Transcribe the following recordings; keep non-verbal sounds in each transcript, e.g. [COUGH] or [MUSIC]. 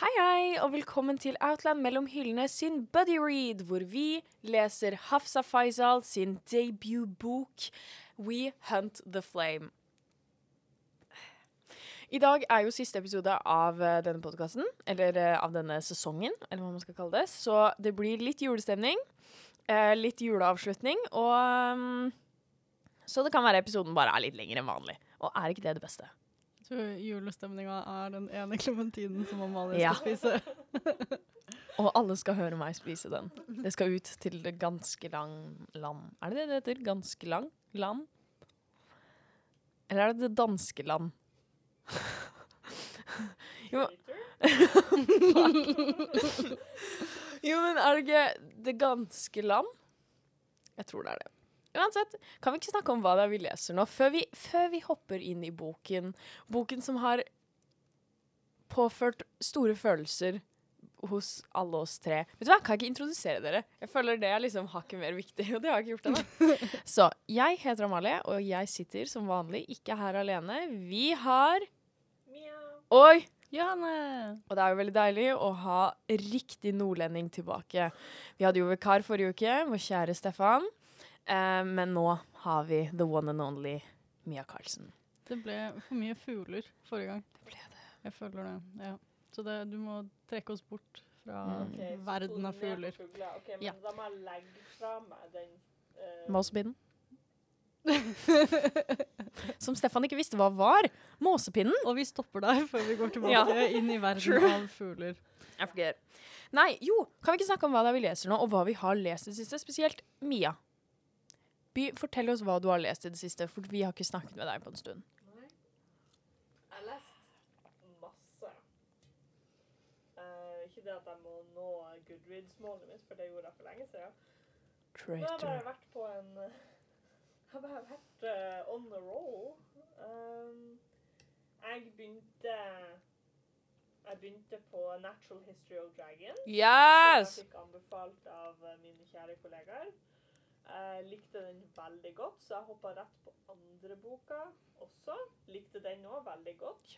Hei, hei, og velkommen til Outland mellom hyllene sin Buddy Read, hvor vi leser Hafsa Faisal sin debutbok We Hunt the Flame. I dag er jo siste episode av eh, denne podkasten, eller eh, av denne sesongen, eller hva man skal kalle det, så det blir litt julestemning, eh, litt juleavslutning, og mm, Så det kan være episoden bare er litt lengre enn vanlig. Og er ikke det det beste? Så julestemninga er den ene klementinen som Amalie Ja. skal spise. [LAUGHS] Og alle skal høre meg spise den. Det skal ut til det ganske lang land. Er det det det heter? Ganske lang land? Eller er det det danske land? [LAUGHS] jo, [LAUGHS] jo, men er det ikke det ganske land? Jeg tror det er det. Uansett, kan vi ikke snakke om hva det er vi leser nå, før vi, før vi hopper inn i boken? Boken som har påført store følelser hos alle oss tre. Vet du hva, Kan jeg ikke introdusere dere? Jeg føler det er liksom hakket mer viktig, og det har jeg ikke gjort ennå. [LAUGHS] Så jeg heter Amalie, og jeg sitter som vanlig ikke her alene. Vi har Oi! Johanne! Og det er jo veldig deilig å ha riktig nordlending tilbake. Vi hadde jo vikar forrige uke, vår kjære Stefan. Eh, men nå har vi the one and only Mia Karlsen. Det ble for mye fugler forrige gang. Det ble det. Jeg føler det. ja. Så det, du må trekke oss bort fra Mm. verden av fugler. Ok, men Ja. da må jeg legge fra meg den uh, Måsepinnen. [LAUGHS] Som Stefan ikke visste hva var. Måsepinnen. Og vi stopper der før vi går tilbake Ja. [LAUGHS] inn i verden True. av fugler. Jeg. Nei, jo, kan vi ikke snakke om hva det er vi leser nå, og hva vi har lest i det siste? Spesielt Mia. By, fortell oss hva du har lest i det siste, for vi har ikke snakket med deg på en stund. Nei. Jeg har lest masse. Uh, ikke det at jeg må nå Goodreads-målet mitt, for det gjorde jeg for lenge siden. Men jeg har bare vært på en [LAUGHS] Jeg har bare vært uh, on the roll. Um, jeg begynte Jeg begynte på Natural History of Dragons. Yes! Som jeg fikk anbefalt av eh, mine kjære kollegaer. Jeg likte den veldig godt, så jeg hoppa rett på andre boka også. Likte den òg veldig godt.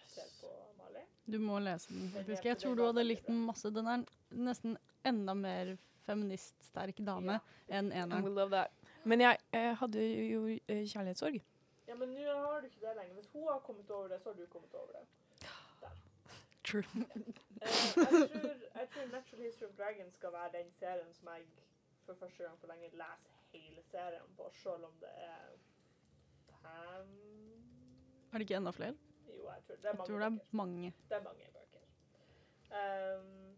Amalie. Du må lese den. Faktisk. Jeg tror du hadde likt den masse. Den er nesten enda mer feministsterk dame enn And eneren. Men jeg jeg, hadde jo eh, kjærlighetssorg. Ja, men nå har du ikke det lenger. Hvis hun har kommet over det, så har du kommet over det. True. Eh, jeg, tror, jeg tror Natural History of Dragon skal være den serien som jeg for første gang på lenge leser hele serien på, selv om det er fem Er det ikke enda flere? Jo, jeg tror det er Jeg mange tror det er mange. Det er mange bøker. Um,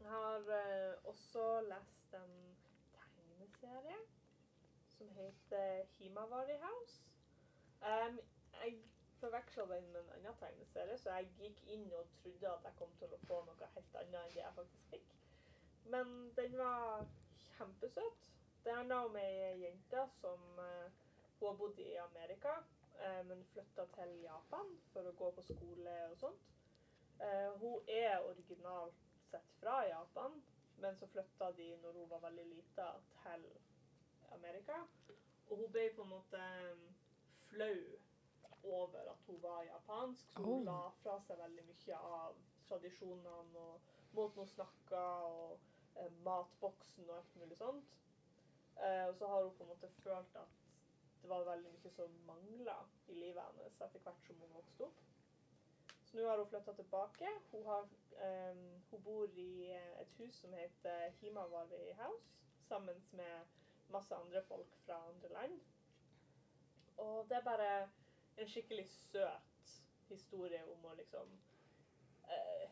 jeg har uh, også lest en tegneserie som heter Himawari House. Um, jeg forveksla den med en annen tegneserie, så jeg gikk inn og trodde at jeg kom til å få noe helt annet enn det jeg faktisk fikk. Men den var kjempesøt. Det handler om ei jente som eh, Hun har bodd i Amerika, eh, men flytta til Japan for å gå på skole og sånt. Eh, hun er originalt sett fra Japan, men så flytta de når hun var veldig lita, til Amerika. Og hun ble på en måte flau over at hun var japansk, så hun Oh. la fra seg veldig mye av tradisjonene og måten hun snakka og eh, matboksen og alt mulig sånt. Eh, og så har hun på en måte følt at det var veldig mye som mangla i livet hennes etter hvert som hun vokste opp. Så nå har hun flytta tilbake. Hun, har, eh, hun bor i eh, et hus som heter Himawari House, sammen med masse andre folk fra andre land. Og det er bare en skikkelig søt historie om å liksom eh,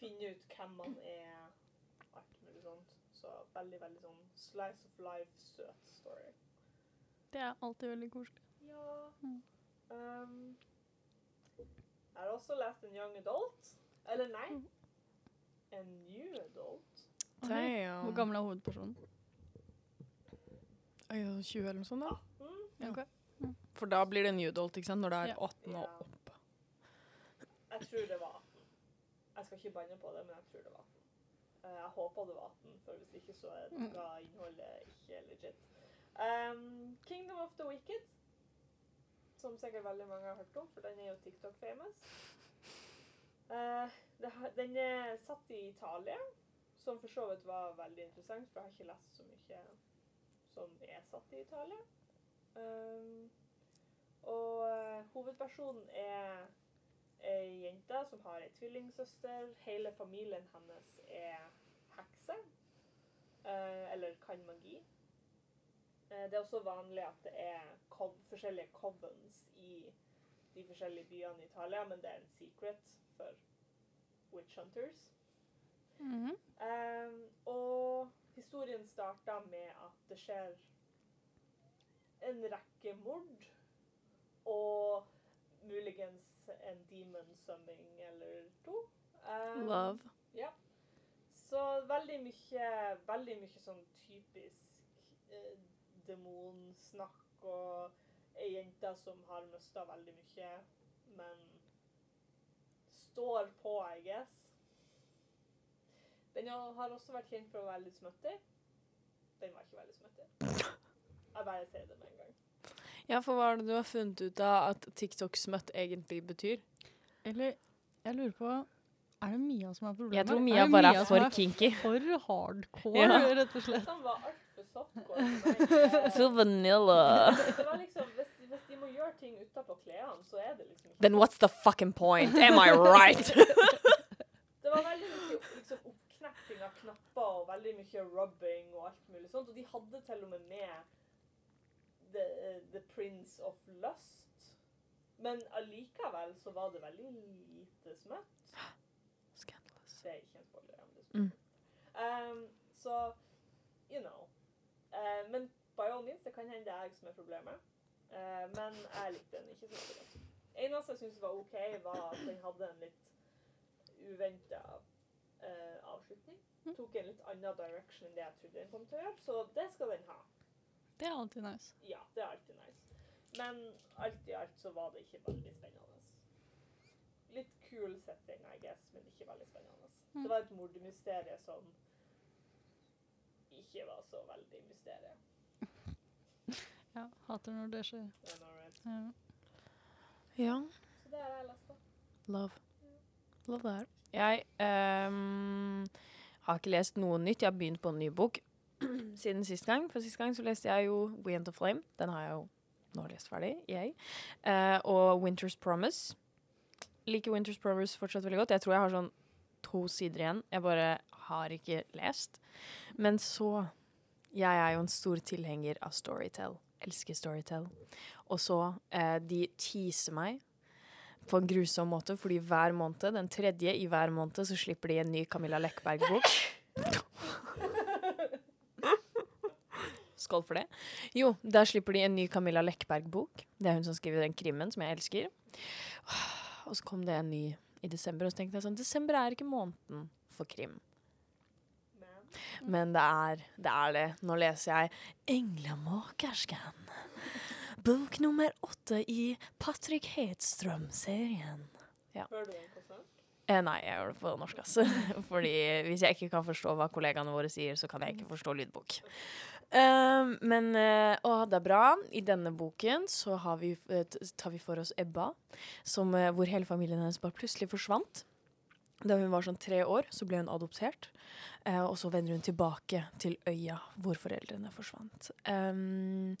finne ut hvem man er, alt mulig sånt. Så veldig, veldig sånn slice of life, søt story. Det er alltid veldig koselig. Ja. Mm. Um, jeg har også lest en young adult. Eller nei, en new adult. Damn. Hvor gammel er hovedpersonen? Oi, 20 eller noe sånt, da? Mm. Ja. Ok. For da blir det new adult, ikke sant? Når det er Ja. 18 og opp. Jeg tror det var 18. Jeg skal ikke banne på det, men jeg tror det var 18. Eh, Jeg håper det var 18, for hvis ikke så er Mm. noe innholdet ikke legit. Um, Kingdom of the Wicked, som sikkert veldig mange har hørt om, for den er jo TikTok-famous. Eh, har- det den er satt i Italia, som for så vidt var veldig interessant, for jeg har ikke lest så mye som er satt i Italia. Um, og uh, hovedpersonen er ei jente som har ei tvillingsøster. Hele familien hennes er hekser. eh, eller kan magi. Eh, det er også vanlig at det er cov forskjellige covens i de forskjellige byene i Italia, men det er en secret for witch hunters. Mhm. Um, og historien starter med at det skjer en rekke mord, muligens en demon summing eller to. Um, Love. Så veldig mye, veldig mye sånn typisk eh, demonsnakk og ei jente som har mista veldig mye, men står på, I guess. Den har har også vært kjent for å være litt smøttig. Den var ikke veldig smøttig. [LAUGHS] Jeg bare sier det med en gang. Ja, for hva er det du har funnet ut av at TikTok-smøtt egentlig betyr? Eller jeg lurer på Er det Mia som er problemet? Jeg tror Mia er bare Mia er for kinky. For hardcore, Ja. rett og slett. Den var altfor softcore. [LAUGHS] Så vanilla. Det var liksom, hvis, hvis de må gjøre ting utapå klærne, så er det liksom Then what's the fucking point? Am I right? [LAUGHS] Det var veldig mye liksom, oppknepping av knapper og veldig mye rubbing og alt mulig sånt. Og de hadde til og med med The, the Prince of Lust. Men allikevel så var det veldig lite smøtt. Scandalous. Det er ikke en spoiler. er Mm. Um, så, you know. Uh, men by all means, det kan hende det er jeg som er problemet. Uh, men jeg likte den ikke så godt. eneste jeg syntes var OK, var at den hadde en litt uventa avslutning. Mm. Tok en litt annen direction enn det jeg trodde den kom til å gjøre, så det skal den ha. Det er alltid nice. Ja, det er alltid nice. Men alt i alt så var det ikke veldig spennende. Litt kul setting, I guess, men ikke veldig spennende. Mm. Det var et mordmysterium som ikke var så veldig mysterium. [LAUGHS] Ja, Hater når det skjer. Yeah, right? Ja. Ja. Så det har jeg lest, da. Love. Love that. Jeg um, har ikke lest noe nytt. Jeg har begynt på en ny bok [CLEARS THROAT] siden sist gang. For sist gang så leste jeg jo We of Flame. Den har jeg jo nå lest ferdig. Jeg. Uh, og Winter's Promise. Liker Winter's Promise fortsatt veldig godt. Jeg tror jeg har sånn to sider igjen. Jeg bare har ikke lest. Men så Jeg er jo en stor tilhenger av Storytel. Elsker Storytel. Og så uh, De teaser meg på en grusom måte, fordi hver måned, den tredje i hver måned, så slipper de en ny Camilla Lekberg-bok. [LAUGHS] Skål for det. Jo, der slipper de en ny Camilla Lekberg-bok. Det er hun som skriver den krimmen som jeg elsker. Og så kom det en ny i desember, og så tenkte jeg sånn Desember er ikke måneden for krim. Men det er det. Er det. Nå leser jeg 'Englemakersken'. Bok nummer åtte i Patrick Hedstrøm-serien. hører du den på svensk? Eh, nei, jeg gjør det på norsk, Altså. [LAUGHS] Fordi hvis jeg ikke kan forstå hva kollegaene våre sier, så kan jeg ikke forstå lydbok. Um, men uh, å, det er bra. I denne boken så vi, uh, tar vi for oss Ebba, som, eh, hvor hele familien hennes bare plutselig forsvant. Da hun var sånn tre år, så ble hun adoptert. Eh, og så vender hun tilbake til øya hvor foreldrene forsvant. Um,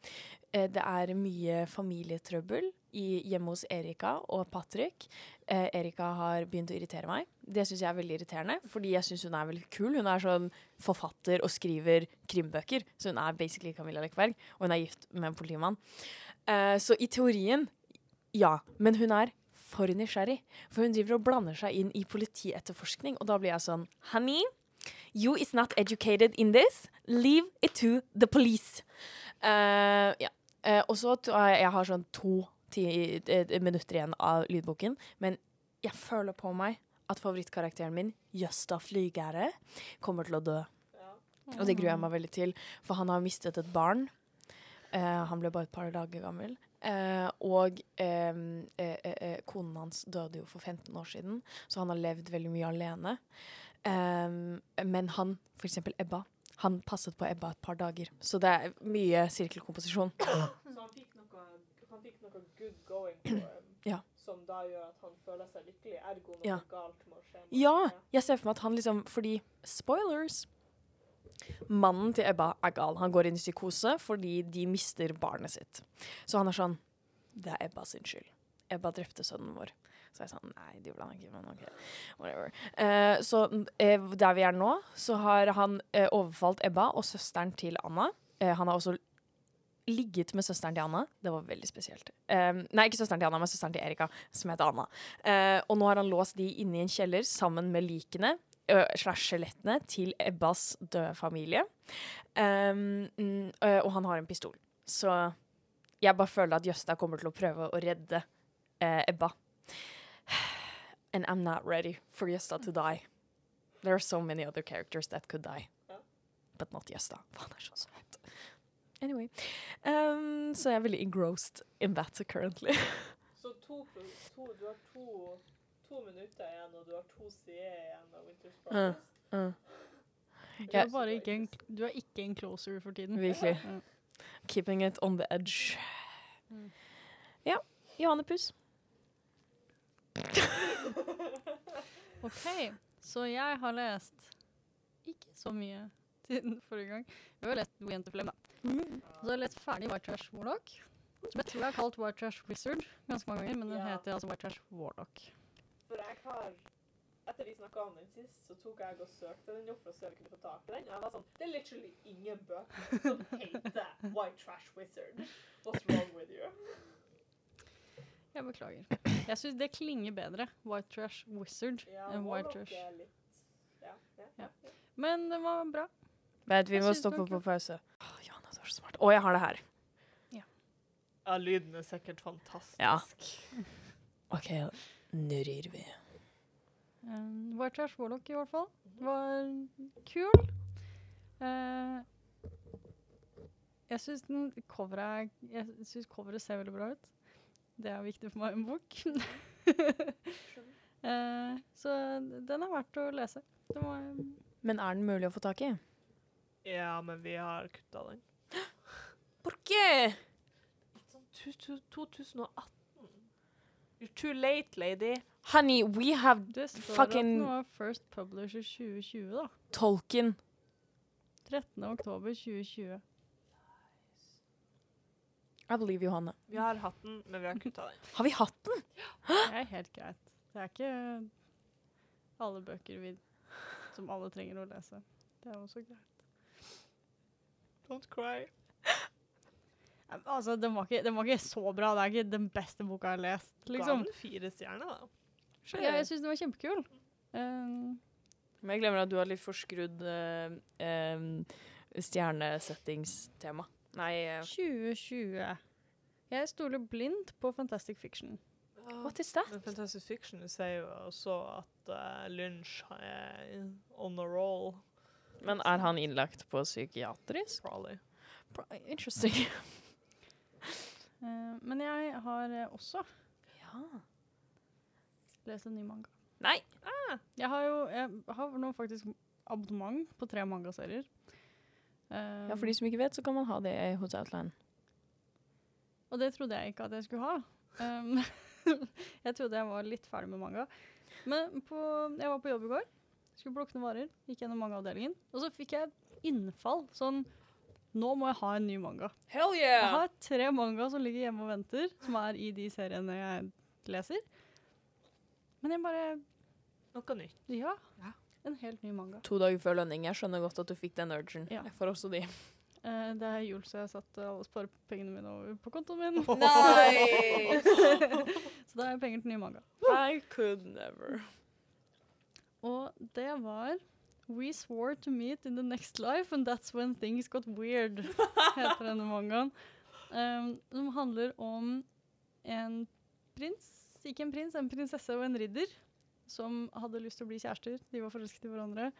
det er mye familietrøbbel i, hjemme hos Erika og Patrick. Eh, Erika har begynt å irritere meg. Det syns jeg er veldig irriterende, fordi jeg syns hun er veldig kul. Hun er sånn forfatter og skriver krimbøker, så hun er basically Camilla Lekberg. Og hun er gift med en politimann. Eh, så i teorien, ja. Men hun er for nysgjerrig. For hun driver og blander seg inn i politietterforskning, og da blir jeg sånn Honey, you is not educated in this. Leave it to the police. Uh, ja. uh, og så eh, Jeg har sånn to minutter igjen av lydboken, men jeg føler på meg at favorittkarakteren min, Jøsta Flygære, kommer til å dø. Ja. Og det gruer jeg meg veldig til, for han har mistet et barn. Han ble bare et par dager gammel. Eh, og eh, eh, eh, konen hans døde jo for 15 år siden, så han har levd veldig mye alene. Eh, men han, eksempel Ebba, han passet på Ebba et par dager. Så det er mye sirkelkomposisjon. Så han fikk noe, han fikk noe good going på. Ja. som da gjør at han føler seg lykkelig, ergo noe Ja. galt må skje. Ja, jeg ser for meg at han liksom Fordi Spoilers! Mannen til Ebba er gal. Han går inn i psykose fordi de mister barnet sitt. Så han er sånn Det er Ebba sin skyld. Ebba drepte sønnen vår. Så jeg er sånn Nei, det gjorde han ikke, men OK. Whatever. Eh, så eh, der vi er nå, så har han eh, overfalt Ebba og søsteren til Anna. Eh, han har også ligget med søsteren til Anna. Det var veldig spesielt. Eh, nei, ikke søsteren til Anna, men søsteren til Erika, som heter Anna. Uh, og nå har han låst de inne i en kjeller sammen med likene slash skjelettene til Ebbas døde familie. Um, og han har en pistol. Så jeg bare føler at Jøsta kommer til å prøve å redde uh, Ebba. And I'm not ready for Jøsta to die. There are so many other characters that could die. But not Jøsta. Han er så søt. Anyway. Um, så jeg er veldig engrossed in that currently. Så to, to, du har to, to minutter igjen, og du har to sider igjen av Winter's. Promise. Uh, Du Ja. er bare ikke en, du er ikke en closer for tiden. virkelig. Ja. Keeping it on the edge. Mm. Ja. Johanne Puss. [LAUGHS] OK, så jeg har lest ikke så mye siden forrige gang. Vi har lest We Enter Flame, da. Så har jeg lest ferdig White Trash Warlock. Som jeg tror jeg har kalt White Trash Wizard ganske mange ganger, men den Ja. heter altså White Trash Warlock. For jeg har Etter vi snakka om den sist, så tok jeg og søkte den opp for å se om vi kunne få tak i den. Og jeg var sånn Det er literally ingen bøker som heter White Trash Wizard. What's wrong with you? Jeg beklager. Jeg syns det klinger bedre, White Trash Wizard, Ja, enn White Trash. litt Ja. ja, ja. Ja. Men det var bra. Vent, vi Jeg må stoppe på pause. Oh, Johanne, du er så smart. Å, jeg har det her. Ja, lyden er sikkert fantastisk. Ja. OK, nå rir vi. Um, White Trash Warlock i hvert fall var kul. Uh, jeg syns den coveret er Jeg syns coveret ser veldig bra ut. Det er viktig for meg i en bok. uh, [LAUGHS] så den er verdt å lese. Men er den mulig å få tak i? Ja, men vi har kutta den. Por qué? Sånn tu- tu- 2018. You're too late, lady. Honey, we have det står Fucking- at den var First Publisher 2020, da. Tolkien. 13. oktober 2020. I believe Johanne. Vi har hatt den, men vi har kutta den. Har vi hatt den? Det er helt greit. Det er ikke alle bøker vi, som alle trenger å lese. Det er også greit. Don't cry. Altså, den var, ikke, den var ikke så bra. Det er ikke den beste boka jeg har lest, liksom. Ga den fire stjerner, da. Ja, jeg syns den var kjempekul. Um, Men jeg glemmer at du har litt forskrudd uh, stjernesettingstema. Nei uh. 2020. Jeg stoler blindt på Fantastic Fiction. What is that? Men Fantastic Fiction sier jo også at uh, Lynch er on the roll, Men er han innlagt på psykiatrisk? probably. Pro- Interesting. [LAUGHS] Eh, men jeg har eh, også Ja. lest en ny manga. Nei. Jeg har jo jeg har nå faktisk abonnement på tre mangaserier. Um, Ja, for de som ikke vet, så kan man ha det hos Outline. Og det trodde jeg ikke at jeg skulle ha. Um, [LAUGHS] jeg trodde jeg var litt ferdig med manga. Men på, jeg var på jobb i går, skulle plukke noen varer, gikk gjennom mangaavdelingen, og så fikk jeg et innfall. Sånn Nå må jeg ha en ny manga. Hell Jeg har tre manga som ligger hjemme og venter, som er i de seriene jeg leser. Men jeg bare Noe nytt. Ja. Ja. En helt ny manga. To dager før lønning. Jeg skjønner godt at du fikk den urgen. Ja. Jeg får også de. [LAUGHS] Eh, det er jul, så jeg satte alle sparepengene mine over på kontoen min. Nei! [LAUGHS] Så da har jeg penger til ny manga. I could never. Og det var We swore to meet in the next life, and that's when things got weird, heter denne mangaen. Um, som handler om en prins, ikke en prins, en prinsesse og en ridder, som hadde lyst til å bli kjærester. De var forelsket i hverandre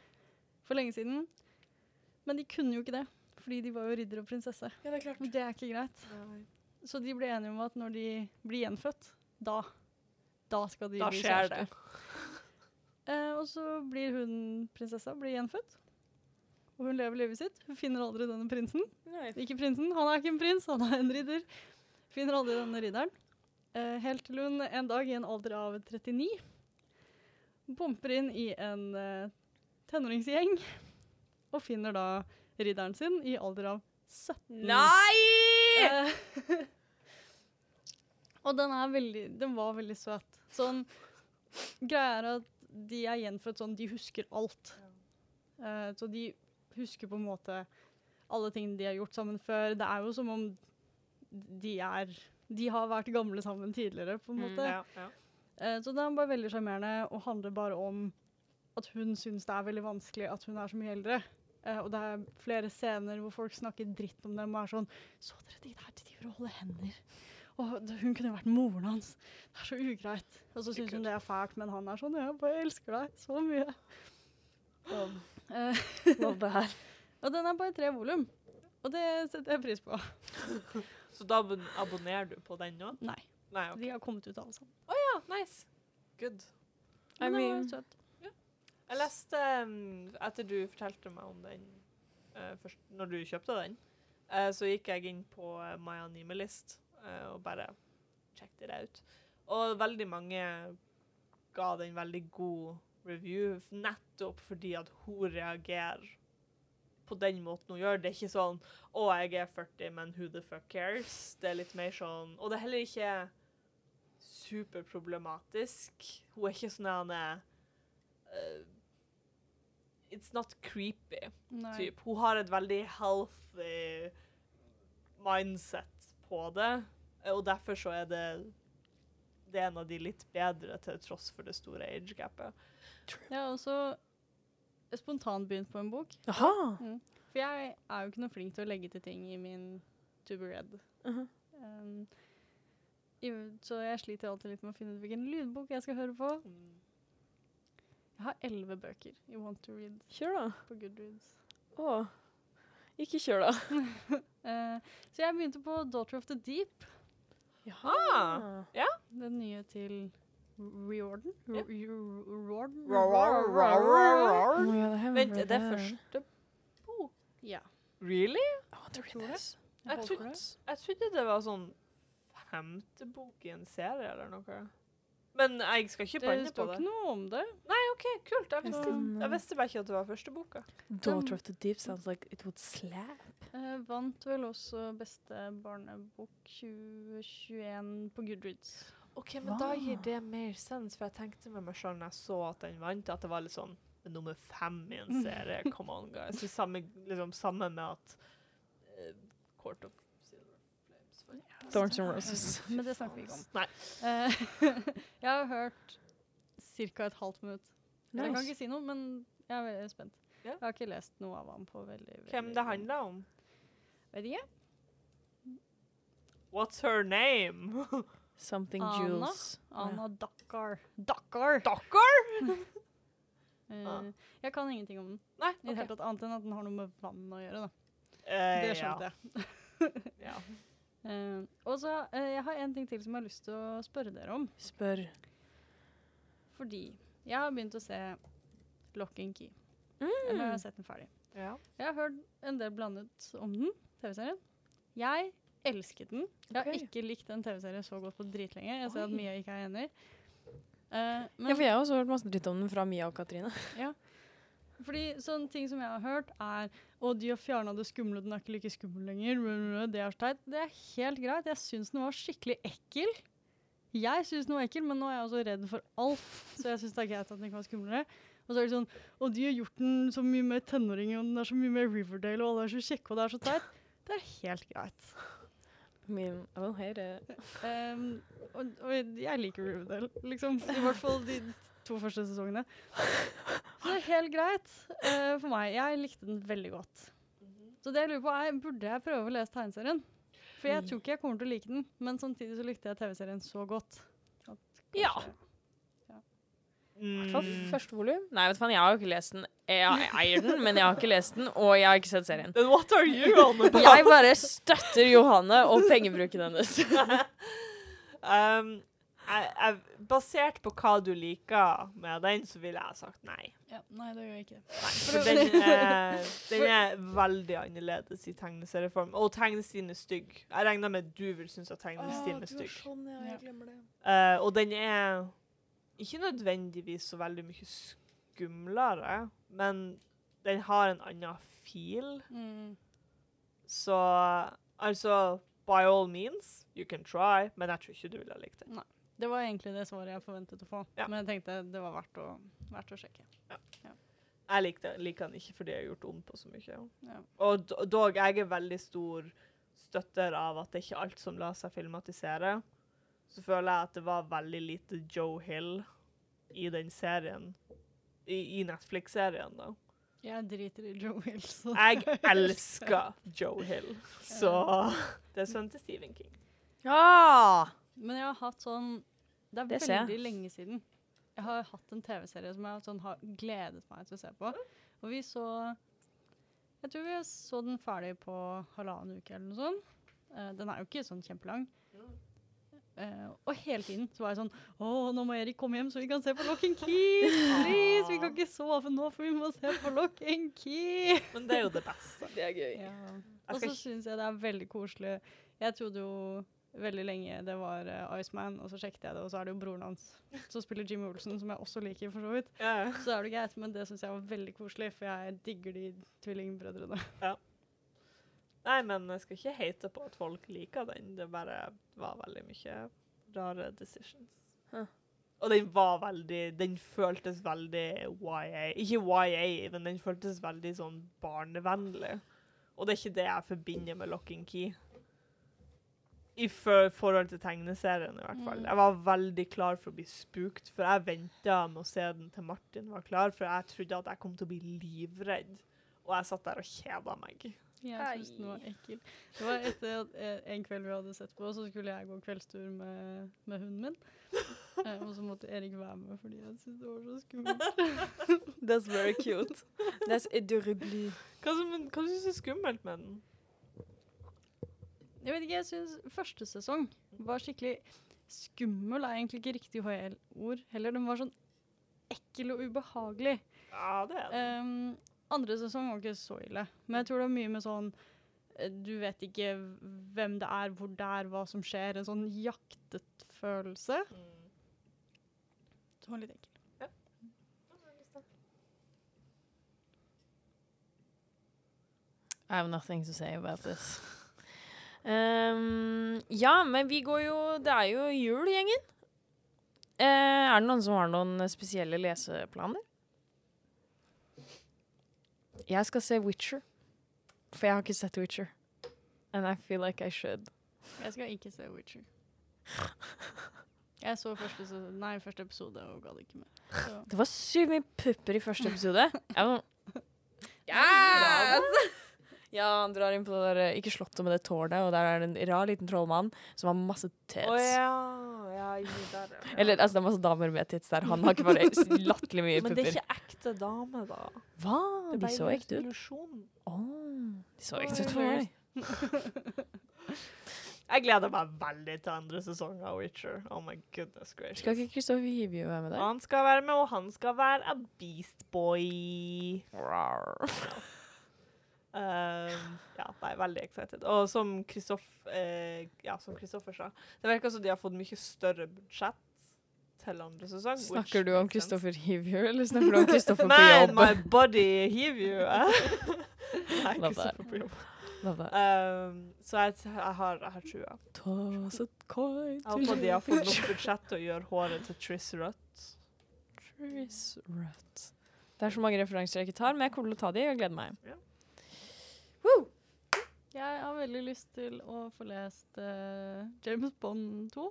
for lenge siden. Men de kunne jo ikke det, fordi de var jo ridder og prinsesse. Ja, det er klart. Men det er ikke greit. Så de ble enige om at når de blir gjenfødt, da, da skal de Da bli skjer kjærester. Eh, og så blir hun prinsessa blir gjenfødt. Og hun lever livet sitt. Hun finner aldri denne prinsen. Nei. Ikke prinsen, han er ikke en prins, han er en ridder. Finner aldri denne ridderen. Eh, helt til hun en dag i en alder av 39 bomper inn i en eh, tenåringsgjeng og finner da ridderen sin i alder av 17. Nei! Eh, [LAUGHS] og den veldig Den var veldig søt. Sånn Greia er at de er gjenfødt sånn De husker alt. Uh, så de husker på en måte alle tingene de har gjort sammen før. Det er jo som om de er De har vært gamle sammen tidligere, på en Mm, måte. Ja, ja. Uh, så det er bare veldig sjarmerende og handler bare om at hun syns det er veldig vanskelig at hun er så mye eldre. Uh, og det er flere scener hvor folk snakker dritt om dem og er sånn Så dere de der de driver og holder hender? Og hun kunne vært moren hans. Det er så ugreit. Og så syns hun det er fælt, men han er sånn Jeg bare elsker deg så mye. Love det her. [LAUGHS] og den er bare tre volum. Og det setter jeg pris på. [LAUGHS] Så da abonnerer du på den nå? Nei. Nei, okay. De har kommet ut alle sammen. Ja, nice. Good. I Men mean- var. Jeg leste um, Etter du fortalte meg om den uh, først, når du kjøpte den, uh, så gikk jeg inn på uh, My Animalist eh, og bare checked it out. Og veldig mange ga den veldig god review, nettopp fordi at hun reagerer på den måten hun gjør. Det er ikke sånn 'Å, jeg er 40, men who the fuck cares?' Det er litt mer sånn Og det er heller ikke superproblematisk. Hun er ikke sånn han er uh, It's not creepy. Hun har et veldig healthy mindset på det, eh, og derfor så er det det er en av de litt bedre, til tross for det store age-gapet. Jeg har også spontant begynt på en bok. Aha. For jeg er jo ikke noe flink til å legge til ting i min to be read. Mhm. Um, i- så jeg sliter alltid litt med å finne ut hvilken lydbok jeg skal høre på. Jeg har elleve bøker i Want to Read Kjør, da. på Goodreads. Å. Ikke kjør, da. [LAUGHS] Eh, så jeg begynte på Daughter of the Deep, Ah. den nye til Riordan. Ja. Ro- Riordan? Oh, det Vent, er det det. første bok? Ja. Really? Jeg trodde, det. var sånn femte bok i en serie eller noe. Men jeg skal ikke banne på det. det. ikke noe om det. Nei, OK, kult. Jeg visste, jeg visste bare ikke at det var første boka. Daughter of the Deep sounds like it would slap. Eh, vant vel også beste barnebok 2021 på Goodreads. OK, men da gir det mer sens, for jeg tenkte med meg sjøl når jeg så at den vant, at det var litt sånn nummer fem i en serie. Come on, guys. Det samme, liksom, samme med at uh, Court of Silver Thorns and Roses. [LAUGHS] Men det snakker vi ikke om. Nei. Eh, [LAUGHS] jeg har hørt ca. et halvt minutt. Jeg kan ikke si noe, men jeg er veldig spent. Yeah. Jeg har ikke lest noe av ham på veldig, veldig Hvem det handler om? Vet ikke. What's her name? [LAUGHS] Something Anna? Jules. Anna Dakkar. Dakkar! Dakkar? [LAUGHS] Eh, Ah. Jeg kan ingenting om den. Nei, I det hele tatt Annet enn at den har noe med vann å gjøre. Da. Uh, Det skjønte jeg. [LAUGHS] Ja. Uh, og så eh, Jeg har en ting til som jeg har lyst til å spørre dere om. Spør. Fordi jeg har begynt å se Lock and Key. Mm. Eller jeg har sett den ferdig. ja. Jeg har hørt en del blandet om den, TV-serien. Jeg elsket den. Jeg har okay. ikke likt en TV-serie så godt på dritlenge. Jeg ser at Mia ikke er enig. Uh, men Ja, for jeg har også hørt masse dritt om den fra Mia og Katrine. [LAUGHS] ja. fordi sånne ting som jeg har hørt, er å, de har fjerna det skumle, den er ikke like skummel lenger. Det er teit. Det er helt greit. Jeg syns den var skikkelig ekkel. Jeg syns den var ekkel, men nå er jeg også redd for alt. Så jeg syns det er greit at den ikke var skumlere. Og så er det sånn Og de har gjort den så mye mer tenåring, og den er så mye mer Riverdale, og alle er så kjekke, og det er så teit. Det er helt greit. Min don't hate. Um, og, og jeg liker Riverdale, liksom. I hvert fall de to første sesongene. Så det er helt greit uh, for meg. Jeg likte den veldig godt. Så det jeg lurer på er, burde jeg prøve å lese tegneserien? For jeg Mm. tror ikke jeg kommer til å like den, men samtidig så likte jeg TV-serien så godt. at Ja. Hvert fall Mm. første volum. Nei, vet du faen, jeg har jo ikke lest den. Jeg eier den, men jeg har ikke lest den, og jeg har ikke sett serien. Then what are you on about? Jeg bare støtter Johanne og pengebruken hennes. [LAUGHS] um, jeg, jeg, basert på hva du liker med den, så ville jeg sagt nei. Ja, nei, det gjør jeg ikke. Nei, For den er, den er veldig annerledes i tegneserieform. Og tegnestilen er stygg. Jeg regner med du vil synes at tegnestilen er stygg. sånn, ja. jeg glemmer det. Uh, og den er ikke nødvendigvis så veldig mye skumlere, men den har en annen feel. Mm. Så altså By all means, you can try, men jeg tror ikke du ville likt det. Det var egentlig det svaret jeg forventet å få, Ja. men jeg tenkte det var verdt å, verdt å sjekke. Jeg liker, liker den ikke fordi jeg har gjort om på så mye. Ja. Og dog, jeg er veldig stor støtter av at det ikke er alt som lar seg filmatisere. Så føler jeg at det var veldig lite Joe Hill i den serien. I, i Netflix-serien, da. Jeg driter i Joe Hill, så [LAUGHS] Jeg elsker Joe Hill. Så det er sønnen til Stephen King. Ja! Men jeg har hatt sånn Det er Det veldig lenge siden. Jeg har hatt en TV-serie som jeg sånn, har gledet meg til å se på. Og vi så Jeg tror vi så den ferdig på halvannen uke eller noe sånt. Eh, den er jo ikke sånn kjempelang. Eh, og hele tiden så var jeg sånn Å, nå må Erik komme hjem, så vi kan se på Lock and Key! Please! Vi kan ikke sove nå, for vi må se på Lock and Key! Men det er jo det beste. Det er gøy. Ja. Og så syns jeg det er veldig koselig. Jeg trodde jo veldig lenge det var uh, Iceman, og så sjekket jeg det, og så er det jo broren hans som spiller Jimmy Olsen, som jeg også liker, for så vidt. Ja. Så er det greit, men det syns jeg var veldig koselig, for jeg digger de tvillingbrødrene. Nei, men jeg skal ikke hate på at folk liker den. Det bare var veldig mye rare decisions. Huh. Og den var veldig Den føltes veldig YA. Ikke YA, men den føltes veldig sånn barnevennlig. Og det er ikke det jeg forbinder med Lock and Key. I for forhold til tegneserien, i hvert fall. Mm. Jeg var veldig klar for å bli spukt, for jeg venta med å se den til Martin var klar, for jeg trodde at jeg kom til å bli livredd. Og jeg satt der og kjeda meg. Jeg syns den var ekkel. Det var etter at, eh, en kveld vi hadde sett på, så skulle jeg gå kveldstur med, med hunden min. Eh, og så måtte Erik være med fordi jeg syntes det var så skummelt. [LAUGHS] That's very cute. That's adorable. Hva, som, hva syns du er skummelt med den? Jeg vet ikke, jeg syns første sesong var skikkelig Skummel er egentlig ikke riktig HL-ord heller. Den var sånn ekkel og ubehagelig. Ja, det er det. Um, andre sesong var ikke så ille, men jeg tror det var mye med sånn eh, Du vet ikke hvem det er, hvor det er, hva som skjer. En sånn jaktet følelse. Mm. Som var litt ekkel. I have nothing to say about this. Um, ja, men vi går jo Det er jo jul, gjengen. Uh, er det noen som har noen spesielle leseplaner? Jeg skal se Witcher. For jeg har ikke sett Witcher. And I feel like I should. Jeg skal ikke se Witcher. Jeg så første, se- nei, første episode og gadd ikke mer. Så. Det var sykt mye pupper i første episode. [LAUGHS] Jeg var Yes! [LAUGHS] Ja, han drar inn på det der, ikke slottet med det tårnet, og der er det en rar liten trollmann som har masse tets. Oh, ja. ja, inni der, ja. [LAUGHS] Eller altså, det er masse damer med tits der. Han har ikke bare latterlig mye [LAUGHS] Men det er ikke ekte dame, da. Hva? De så ekte ut. De så ekte ut for meg. Jeg gleder meg veldig til andre sesong av Witcher. Oh my goodness gracious. Skal ikke Kristoffer Hivju være med der? Han skal være med, og han skal være a beast boy. Rar. Um, ja, nei, veldig excited. Og som Kristoffer eh, ja, som Kristoffer sa, det virker som de har fått mye større budsjett til andre sesong. Snakker du om. Kristoffer Hivju, eller snakker du om [LAUGHS] Kristoffer på Man, Nei, my body Hivju. [LAUGHS] Nei, Love that. Kristoffer på jobb. Um, så jeg, jeg har, jeg har trua. Toss a coin Jeg håper de har fått nok [LAUGHS] budsjett til å gjøre håret til Triss rødt. Triss Rutt. Det er så mange referanser jeg ikke tar, men jeg kommer til å ta de, og gleder meg. Ja. Woo! Jeg har veldig lyst til å få lest uh, James Bond 2.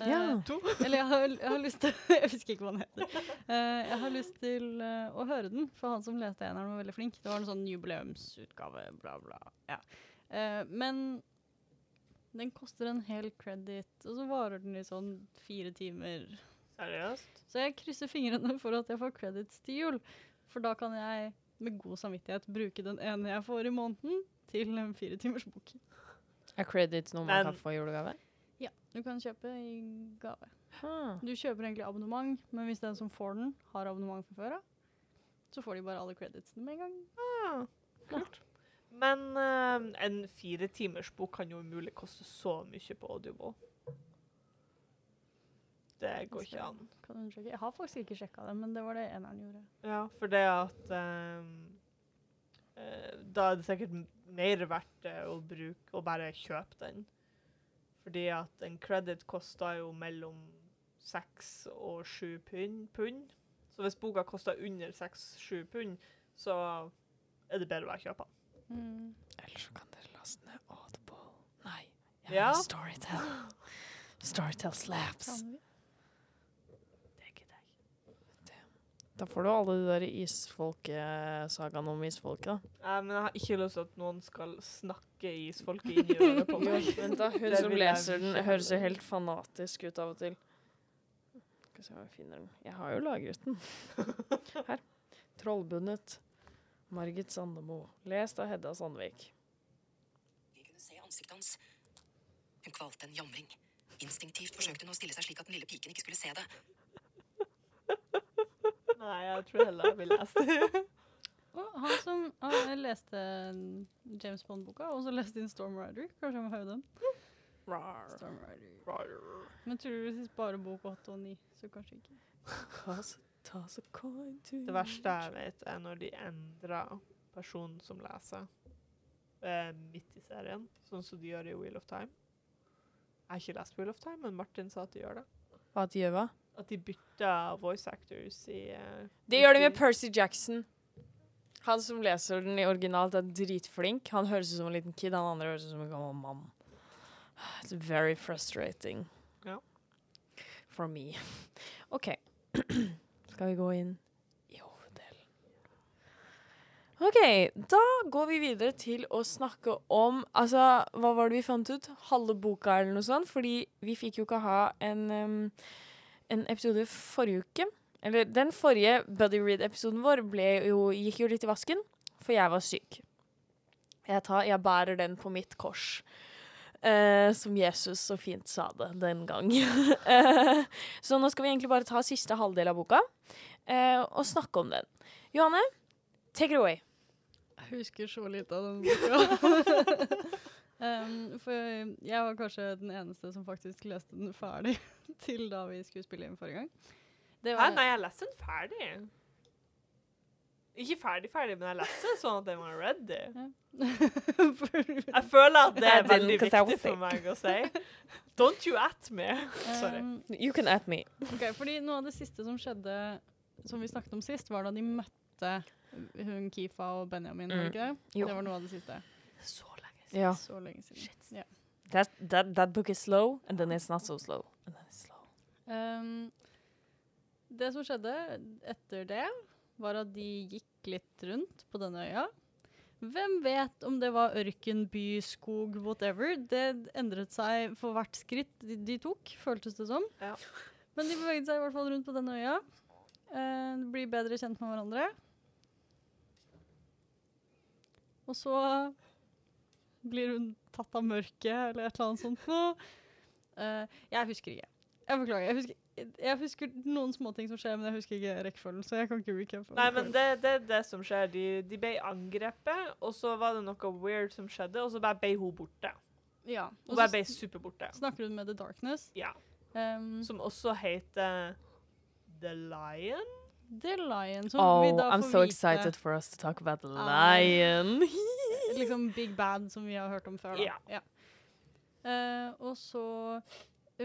Ja. Uh, Eller jeg har, jeg har lyst til [LAUGHS] Jeg husker ikke hva den heter. Uh, jeg har lyst til eh, å høre den, for han som leste eneren var veldig flink. Det var en sånn jubileumsutgave, bla, bla. Ja. Eh, men den koster en hel credit, og så varer den i sånn fire timer. Seriøst? Så jeg krysser fingrene for at jeg får credits til jul. For da kan jeg med god samvittighet bruke den ene jeg får i måneden, til en fire timers bok. Er credits noe man kan få i julegave? Ja, du kan kjøpe i gave. Huh. Du kjøper egentlig abonnement, men hvis den som får den, har abonnement fra før av, så får de bare alle creditsene med en gang. Ah, kult. Men uh, en firetimers bok kan jo umulig koste så mye på Audible. Det går ikke an. Kan du? Jeg har faktisk ikke sjekka det, men det var det eneren gjorde. Ja, for det at ehm, eh, Da er det sikkert mer verdt det å bruke å bare kjøpe den. Fordi at en credit koster jo mellom seks og sju pund. pund. Så hvis boka koster under seks-sju pund, så er det bedre å være kjøpe den. Mm. Eller så kan dere laste ned Audible. Nei, jeg Ja. har Storytel. [GASPS] Storytell slaps. Kan vi? Det gidder jeg ikke. Da får du alle de der isfolkesagaene om isfolket, da. Eh, men jeg har ikke lyst til at noen skal snakke isfolket inn i øret på [LAUGHS] meg. Vent da, hun Det som leser den, høres jo helt fanatisk ut av og til. Skal vi se om jeg finner den. Jeg har jo lagret den. [LAUGHS] Her. Trollbundet. Margit Sandemo. Lest av Hedda Sandvik. Vi kunne se ansiktet hans. Hun kvalte en jamring. Instinktivt forsøkte hun å stille seg slik at den lille piken ikke skulle se det. Nei, jeg tror heller jeg vil lese det. [LAUGHS] Og han som han leste James Bond-boka, og så leste inn Storm Rider. Kanskje han må høre den? Storm Rider. Men tror du hvis bare bok 8 og 9, så kanskje ikke. Det verste jeg vet, er når de endrer personen som leser eh, midt i serien, sånn som de gjør i Wheel of Time. Jeg har ikke lest Wheel of Time, men Martin sa at de gjør det. Hva de gjør hva? At de bytter voice actors i uh, Det gjør de med Percy Jackson. Han som leser den i originalt, er dritflink. Han høres ut som en liten kid, han andre høres ut som en gammel mann. It's very frustrating. Ja. For me. [LAUGHS] OK. [CLEARS THROAT] Skal vi gå inn i hoveddelen? OK, da går vi videre til å snakke om Altså, hva var det vi fant ut? Halve boka eller noe sånt? Fordi vi fikk jo ikke ha en, em, en episode forrige uke. Eller den forrige Buddy Reed-episoden vår jo, gikk jo litt i vasken, for jeg var syk. Jeg, tar, jeg bærer den på mitt kors. Eh, som Jesus så fint sa det den gang. [LAUGHS] Så nå skal vi egentlig bare ta siste halvdel av boka eh, og snakke om den. Johanne, take it away. Jeg husker så lite av den boka. [LAUGHS] um, for jeg var kanskje den eneste som faktisk leste den ferdig [LAUGHS] til da vi skulle spille inn forrige gang. Det Hæ, nei, jeg leste den ferdig. Ikke ferdig ferdig, men jeg leste den sånn at den var ready. [LAUGHS] Jeg føler at det er veldig viktig for meg å si. Don't you at me. [LAUGHS] Sorry. Um, You can at me. Okay, fordi noe av det siste som skjedde, som vi snakket om sist, var da de møtte hun Kifa og Benjamin, Mm. ikke det? Jo. Det var noe av det siste. Så. Ja. Så lenge siden. Yeah. That, that, that book is slow, and then it's not so slow. And then it's slow. Um, det som skjedde etter det, var at de gikk litt rundt på denne øya. Hvem vet om det var ørken, by, skog, whatever. Det endret seg for hvert skritt de, de tok, føltes det som. Ja. Men de beveget seg i hvert fall rundt på denne øya. Uh, blir bedre kjent med hverandre. Og så blir hun tatt av mørket, eller et eller annet sånt noe. Uh, jeg husker ikke. Jeg beklager. Jeg husker, jeg husker noen småting som skjer, men jeg husker ikke rekkefølgen. Så jeg kan ikke recappe. Nei, men det, det er det som skjer. De, de ble angrepet, og så var det noe weird som skjedde, og så bare ble hun borte. ja. Hun bare ble superborte. snakker hun med The Darkness. Ja. Um, Som også heter The Lion. The Lion, som vi da får I'm so vite excited for us to talk about the Lion lion. [LAUGHS] Liksom Big Bad, som vi har hørt om før. Da. Ja. Uh, og så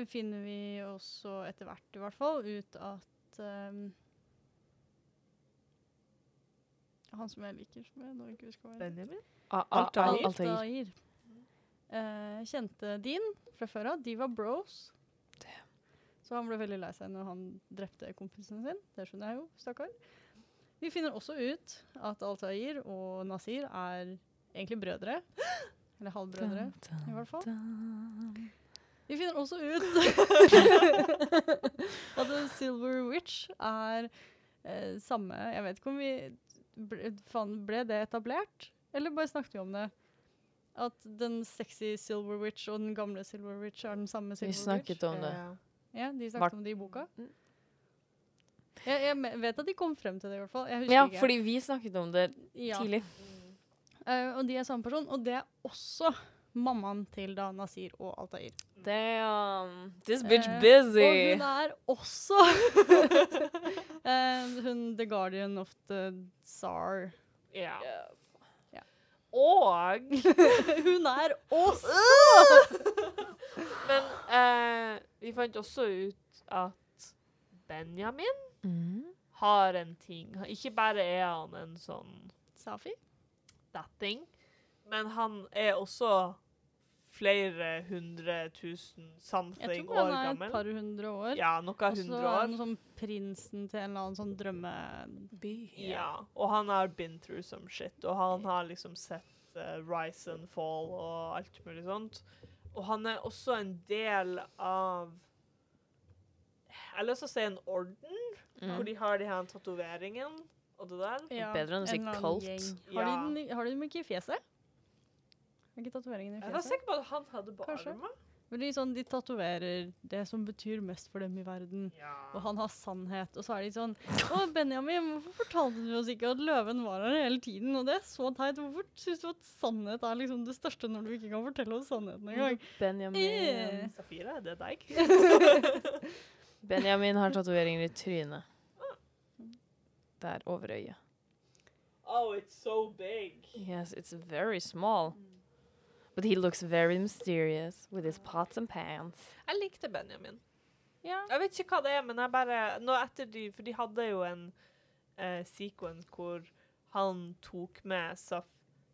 finner vi også etter hvert, i hvert fall, ut at um, Han som jeg liker, som jeg nå ikke husker hva heter. Benjamin. Altair. Altair. Eh, kjente Dean fra før av. De var bros. Så han ble veldig lei seg når han drepte kompisen sin. Det skjønner jeg jo, stakkar. Vi finner også ut at Altair og Nasir er egentlig brødre. Eller halvbrødre, i hvert fall. Vi finner også ut [LAUGHS] at The Silver Witch er eh, samme Jeg vet ikke om vi ble, fan, ble det etablert, eller bare snakket vi om det? at den sexy Silver Witch og den gamle Silver Witch er den samme Vi Silver Witch? snakket om det. Ja. Ja, de snakket om det i boka. Mm. Jeg, jeg vet at de kom frem til det, i hvert fall. Jeg Ja, ikke. fordi vi snakket om det tidlig. Mm. Eh, og de er samme person, og det er også mammaen til da Nasir og Altair. Damn. This bitch Eh, busy. Og hun er også [LAUGHS] eh, hun The Guardian of the Tsar. Ja. Yeah. Og [LAUGHS] [LAUGHS] hun er også Men eh, vi fant også ut at Benjamin Mm. har en ting. Ikke bare er han en sånn Safi. Datting, men han er også flere hundre tusen år gammel. Jeg tror han er et par hundre år. Ja, noe Og så hundre er han år. sånn prinsen til en eller annen sånn drømmeby. Ja, og han har been through some shit, og han har liksom sett uh, rise and fall og alt mulig sånt. Og han er også en del av Jeg har lyst til å si en orden, Mm. hvor de har de her tatoveringene og det der. Ja, Bedre enn å si en gjeng. Har, Ja. de, har de dem ikke i fjeset? Har ikke tatoveringen i fjeset? Jeg var sikker på at han hadde på Kanskje. armen. Men de, sånn, de tatoverer det som betyr mest for dem i verden. Og han har sannhet. Og så er de sånn Å, Benjamin, hvorfor fortalte du oss ikke at løven var her hele tiden? Og det er så teit. Hvorfor syns du at sannhet er liksom det største når du ikke kan fortelle oss sannheten engang? Benjamin. Eh. Safira, er det deg? [LAUGHS] Benjamin har tatoveringer i trynet. Der over øyet. Oh, it's so big. Yes, it's very small. But he looks very mysterious with his pots and pans. Jeg likte Benjamin. Yeah. Jeg vet ikke hva det er, men jeg bare nå etter de, For de hadde jo en eh, sequence hvor han tok med Saf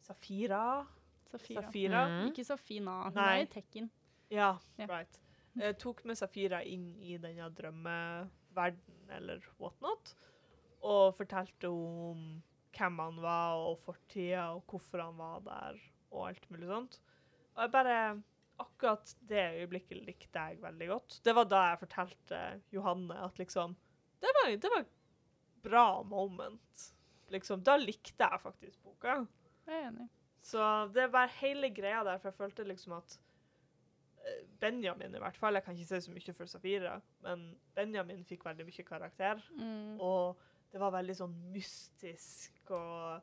Safira. Safira. Safira. Mhm. Ikke Safina. Hun Nei. er i Tekken. Ja, yeah. right. Eh, tok med Safira inn i denne drømmeverden eller whatnot, og fortalte om hvem han var, og fortida, og hvorfor han var der, og alt mulig sånt. Og jeg bare Akkurat det øyeblikket likte jeg veldig godt. Det var da jeg fortalte Johanne at liksom Det var, det var et bra moment. Liksom, da likte jeg faktisk boka. Jeg er enig. Så det var hele greia der, for jeg følte liksom at eh, Benjamin i hvert fall, jeg kan ikke si så mye for Safira, men Benjamin fikk veldig mye karakter, Mm. og det var veldig sånn mystisk og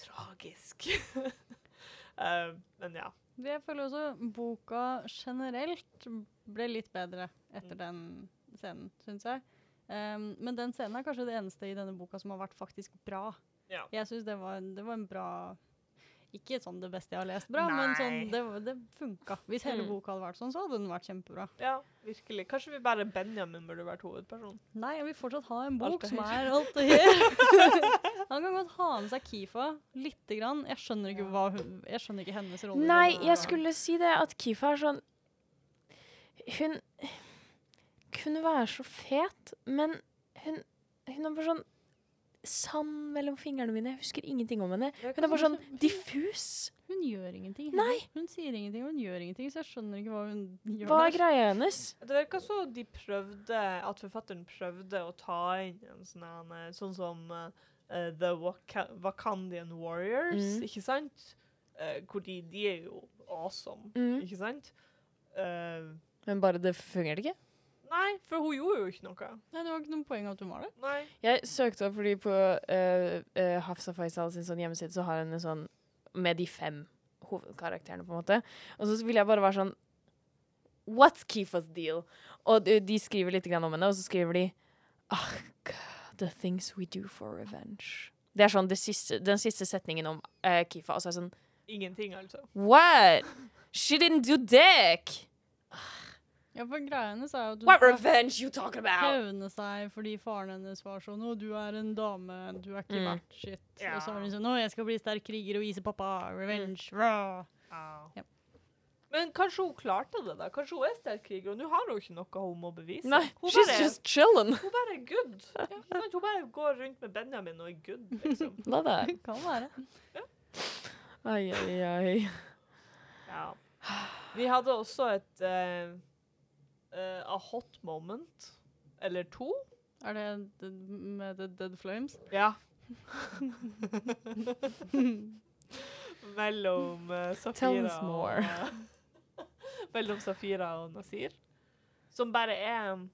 tragisk. uh, [LAUGHS] men ja. Jeg føler også boka generelt ble litt bedre etter Mm. den scenen, syns jeg. Um, men den scenen er kanskje det eneste i denne boka som har vært faktisk bra. Ja. Jeg syns det, det var en bra Ikke sånn det beste jeg har lest bra, men sånn, det, det funka. Hvis hele Mm. boka hadde vært sånn, så hadde den vært kjempebra. ja, virkelig. Kanskje vi bare Benjamin burde vært hovedperson. Nei, jeg vil fortsatt ha en bok som er alt det her. [LAUGHS] Han kan godt ha med seg Kifa lite grann. Jeg skjønner ikke, hva hun, jeg skjønner ikke hennes rolle. Nei, jeg skulle si det at Kifa er sånn Hun kunne være så fet, men hun, hun er bare sånn sand mellom fingrene mine. Jeg husker ingenting om henne. Hun er bare sånn diffus. Hun gjør ingenting. Nei. Hun sier ingenting, hun gjør ingenting, så jeg skjønner ikke hva hun [LAUGHS] gjør Hva er greia hennes? Det virka så de prøvde, at forfatteren prøvde å ta inn en sånn eh, Sånn som eh, The Wak Wakandian Warriors, Mm. ikke sant? Uh, hvor de, de er jo awesome, Mm. ikke sant? Uh, Men bare det fungerte ikke. Nei, for hun gjorde jo ikke noe. Nei, det var ikke noen poeng at hun var der. Nei. Jeg søkte opp fordi på uh, uh, Hafsa Faisal sin sånn hjemmeside så har hun en sånn med de fem hovedkarakterene, på en måte. Og så ville jeg bare være sånn What's Kifas deal? Og de, de skriver litt grann om henne, og så skriver de oh, God, The things we do for revenge. Det er sånn det siste, den siste setningen om uh, Kifa. Og så er det sånn Ingenting, altså. What? She didn't do dick! Ja, for greia hennes er jo at hun What skal revenge you talking about? hevne seg fordi faren hennes var sånn 'Å, du er en dame, du er ikke Mm. verdt shit'. Ja. Og så er hun sånn 'Å, jeg skal bli sterk kriger og vise pappa revenge'. Rah. Ja. Men kanskje hun klarte det, da. Kanskje hun er sterk kriger, og nå har hun ikke noe hun må bevise. Nei, hun she's bare, just chilling. hun bare er good. [LAUGHS] Ja. Hun bare går rundt med Benjamin og er good, liksom. [LAUGHS] La det. [LAUGHS] Kan være. Ai, ai, ai. Ja. Vi hadde også et eh, eh, a hot moment, eller to. Er det med The Dead Flames? Ja. mellom Tell Safira us more. og [LAUGHS] Mellom Safira og Nasir. Som bare er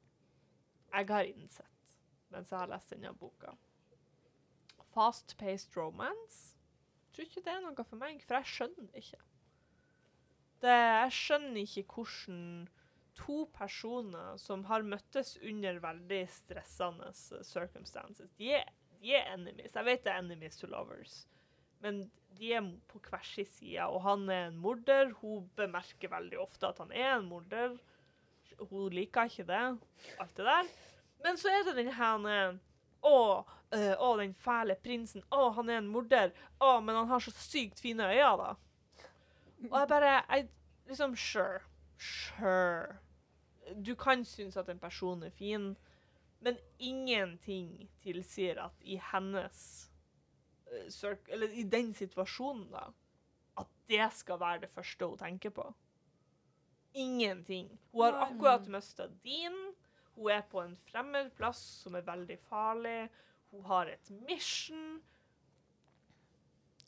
Jeg har innsett mens jeg har lest denne boka. Fast-paced romance. Jeg Tror ikke det er noe for meg, for jeg skjønner det ikke. Det, jeg skjønner ikke hvordan to personer som har møttes under veldig stressende eh, circumstances De er, de er enemies. Jeg vet det er enemies to lovers, men de er på hver sin side. Og han er en morder. Hun bemerker veldig ofte at han er en morder. Hun liker ikke det, alt det der. Men så er det den her Å, øh, å, den fæle prinsen. Å, han er en morder. Å, men han har så sykt fine øyne, da. Og jeg bare jeg, Liksom, sure. Sure. Du kan synes at en person er fin, men ingenting tilsier at i hennes eh, Eller i den situasjonen, da, at det skal være det første hun tenker på. Ingenting. Hun har akkurat mista din. Hun er på en fremmed plass som er veldig farlig. Hun har et mission.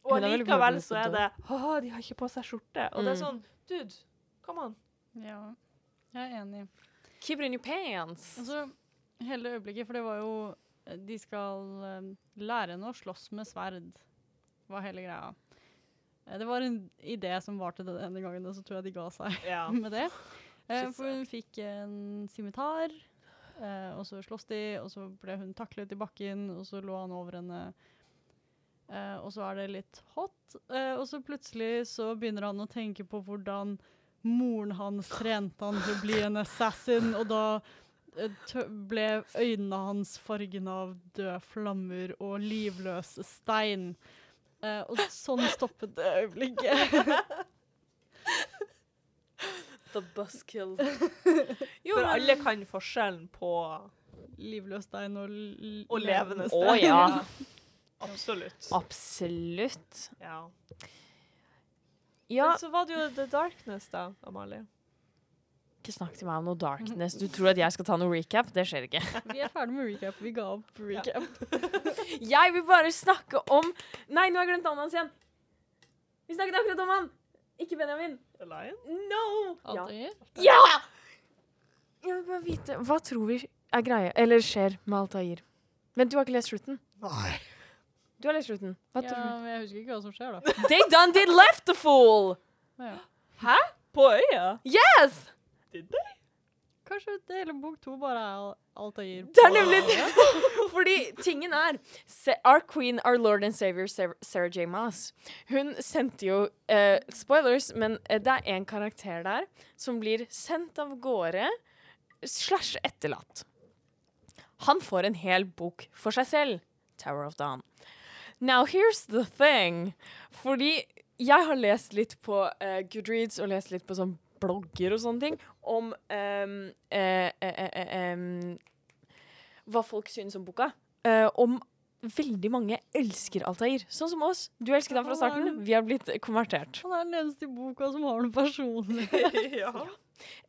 Og likevel så er det Å, de har ikke på seg skjorte. Og det er Mm. sånn Dude, come on. Ja, jeg er enig. Keep it in your pants. Altså, hele øyeblikket, for det var jo De skal eh, lære henne å slåss med sverd, var hele greia. Eh, Det var en idé som varte den ene gangen, og så tror jeg de ga seg Ja. [LAUGHS] med det. Eh, for hun fikk en simitar, eh, og så slåss de, og så ble hun taklet i bakken, og så lå han over henne. Eh, og så er det litt hot, eh, og så plutselig så begynner han å tenke på hvordan moren hans trente han til å bli en assassin, og da eh, ble øynene hans fargen av døde flammer og livløs stein. Eh, og sånn stoppet det øyeblikket. The buskill. [LAUGHS] Jo, For alle kan forskjellen på Livløs stein og, Og levende Å stein. ja. Absolutt. Absolutt. Ja. Ja, Men så var det jo The Darkness, da, Amalie. ikke snakk til meg om noe darkness. Du tror at jeg skal ta noe recap? Det skjer ikke. [LAUGHS] Vi er ferdig med recap. Vi ga opp recap. [LAUGHS] Jeg vil bare snakke om Nei, nå har jeg glemt navnet hans igjen. Vi snakket akkurat om han. Ikke Benjamin. The Lion? No! Ja. Altair? ja! Jeg vil bare vite Hva tror vi er greia Eller skjer med Altair? Men du har ikke lest slutten? Nei. Du har lest slutten. Hva Ja, men jeg husker ikke hva som skjer, da. They done did left the fool! Ja. På øya? Yes! Did they? Kanskje det hele bok to bare er Al- Altair? Det er nemlig det. [LAUGHS] Fordi tingen er Our queen, our lord and savior Sarah Sarah J. Maas Hun sendte jo uh, Spoilers, men eh, det er en karakter der som blir sendt av gårde slash etterlatt. Han får en hel bok for seg selv. Tower of Dawn. Now here's the thing. Fordi jeg har lest litt på uh, Goodreads og lest litt på sånn blogger og sånne ting om um, eh, eh, eh, em, hva folk synes om boka. Eh, om veldig mange elsker Altair, sånn som oss. Du elsket ham fra starten. Vi har blitt konvertert. Han er den eneste i boka som har noe personlig. [LAUGHS] ja.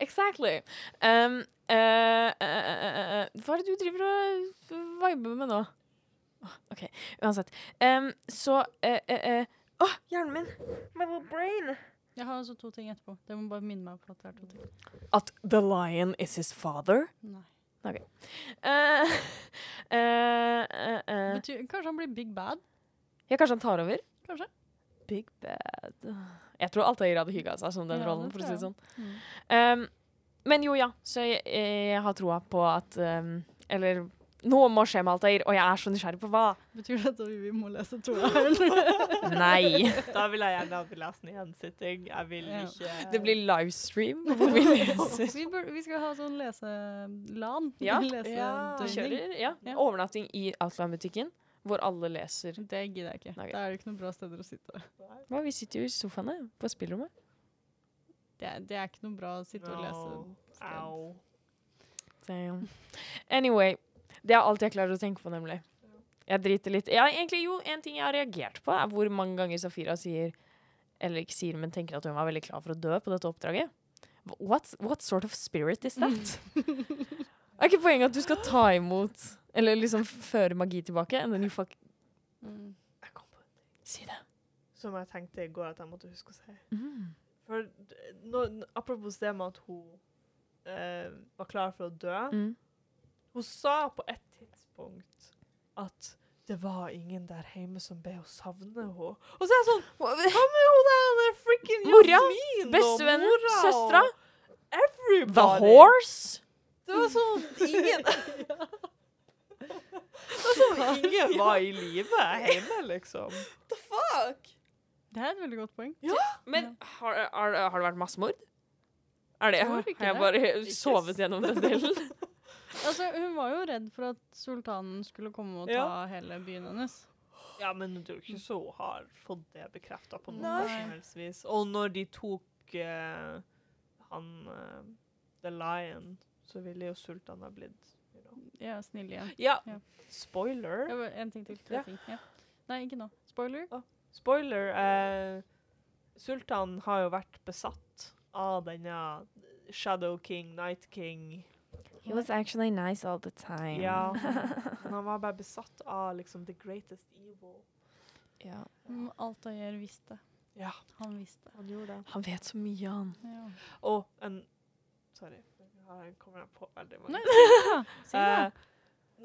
Exactly. Um, hva er det du driver og viber med nå? OK, uansett. Um, så eh, uh, uh, oh, hjernen min! My little brain! Jeg har altså to ting etterpå. Det må bare minne meg på at det er to ting. At The Lion is his father? Nei. Okay. Uh. [LAUGHS] Betyr, kanskje han blir big bad? Ja, kanskje han tar over? Kanskje. Big bad Jeg tror Altair hadde hygga seg som den Ja, rollen, for å si det sånn. Mm. Um, men jo, ja. Så jeg, jeg har troa på at um, Eller noe må skje med Altair, og jeg er så nysgjerrig på hva. Betyr det at vi må lese toeren? [LAUGHS] Nei. Da vil jeg gjerne at vi leser den i en. Jeg vil Ja. ikke Det blir livestream hvor vi leser. vi, bør, vi skal ha sånn leselan. Ja. [LAUGHS] Ja. Vi Lesedøgning. kjører ja. Ja. overnatting i Outland-butikken, hvor alle leser. Det gidder jeg ikke. Da er det ikke noen bra steder å sitte. Hva, vi sitter jo i sofaene på spillrommet. Det, det er ikke noe bra å sitte og lese. Sted. Au. Damn. Anyway. Det er alt jeg klarer å tenke på, nemlig. Jeg driter litt Ja, egentlig jo, en ting jeg har reagert på, er hvor mange ganger Safira sier Eller ikke sier, men tenker at hun var veldig klar for å dø på dette oppdraget. What, what sort of spirit is that? [LAUGHS] er ikke poenget at du skal ta imot Eller liksom føre magi tilbake? And then you fuck Mm. Jeg kom på det. Si det. som jeg tenkte i går at jeg måtte huske å si. Mm. For no, apropos det med at hun eh, var klar for å dø. Mm. Hun sa på et tidspunkt at det var ingen der hjemme som ble å savne henne. Og så er jeg sånn Hva med hun der, frikken Jasmin? og Bestevennen, mora søstera. Everybody. The horse? Det var sånn ingen [LAUGHS] Det var ingen var i live hjemme, liksom. The fuck? Det er et veldig godt poeng. Men har, har, har det vært massemord? Er det? Har jeg bare sovet gjennom den delen? [LAUGHS] Altså, hun var jo redd for at sultanen skulle komme og ta Ja. hele byen hennes. Ja, men det er jo ikke så hun har fått det bekrefta på noe som helst vis. Og når de tok uh, han uh, The Lion, så ville jo sultanen ha blitt you know. Ja, snill igjen. Ja, Ja. spoiler. Ja, En ting til. Tre Ja. ting. Ja. Nei, ikke nå. Spoiler. Spoiler. Eh, sultanen har jo vært besatt av denne Shadow King, Night King. He was actually nice all the time. Ja. Men [LAUGHS] han var bare besatt av liksom the greatest evil. Ja. Mm, Altair visste. Ja, Han visste. han gjorde det. Han vet så mye, han. Ja. Og en Sorry. jeg kommer på veldig mange. Nei, Eh,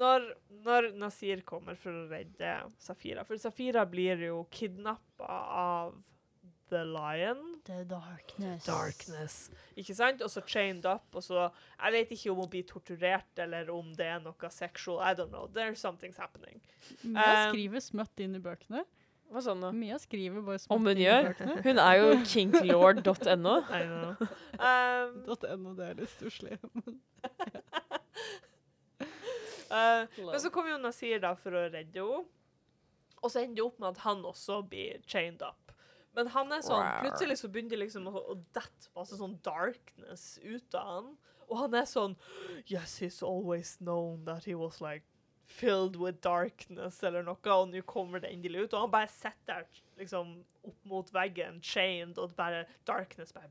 når, når Nasir kommer for å redde Safira For Safira blir jo kidnappa av The Lion. The darkness. Darkness. Ikke sant? Og så chained up. Og så Jeg vet ikke om hun blir torturert, eller om det er noe sexual. I don't know. There's something's happening. Mia Um, skriver smøtt inn i bøkene. Hva sånn da? Mia skriver bare Om smøtt hun inn i gjør? bøkene. Hun er jo kinklord.no. [LAUGHS] I. Um, [LAUGHS] .no, det er litt stusslig. [LAUGHS] Uh, men så kommer jo Nasir da for å redde henne. Og så ender det opp med at han også blir chained up. Men han er sånn, plutselig så begynner det liksom å, dette masse sånn darkness ut av han. Og han er sånn Yes, he's always known that he was like filled with darkness eller noe, og nå kommer det endelig ut. Og han bare sitter der liksom opp mot veggen, chained, og bare darkness bare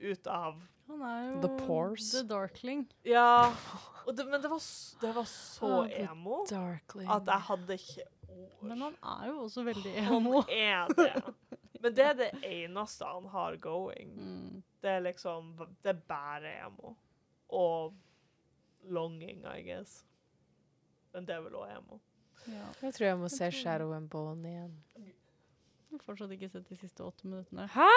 ut av Han er jo The pores. The Darkling. Ja. Og det, men det var, det var så Ah, emo at jeg hadde ikke ord. Men han er jo også veldig [LAUGHS] emo. Han er det. Men det er det eneste han har going. Mm. Det er liksom Det er bare emo. Og longing, I guess. Men det er vel òg emo. Ja. Jeg tror jeg må se Shadow and Bone igjen. Jeg har fortsatt ikke sett de siste åtte minuttene. Hæ?!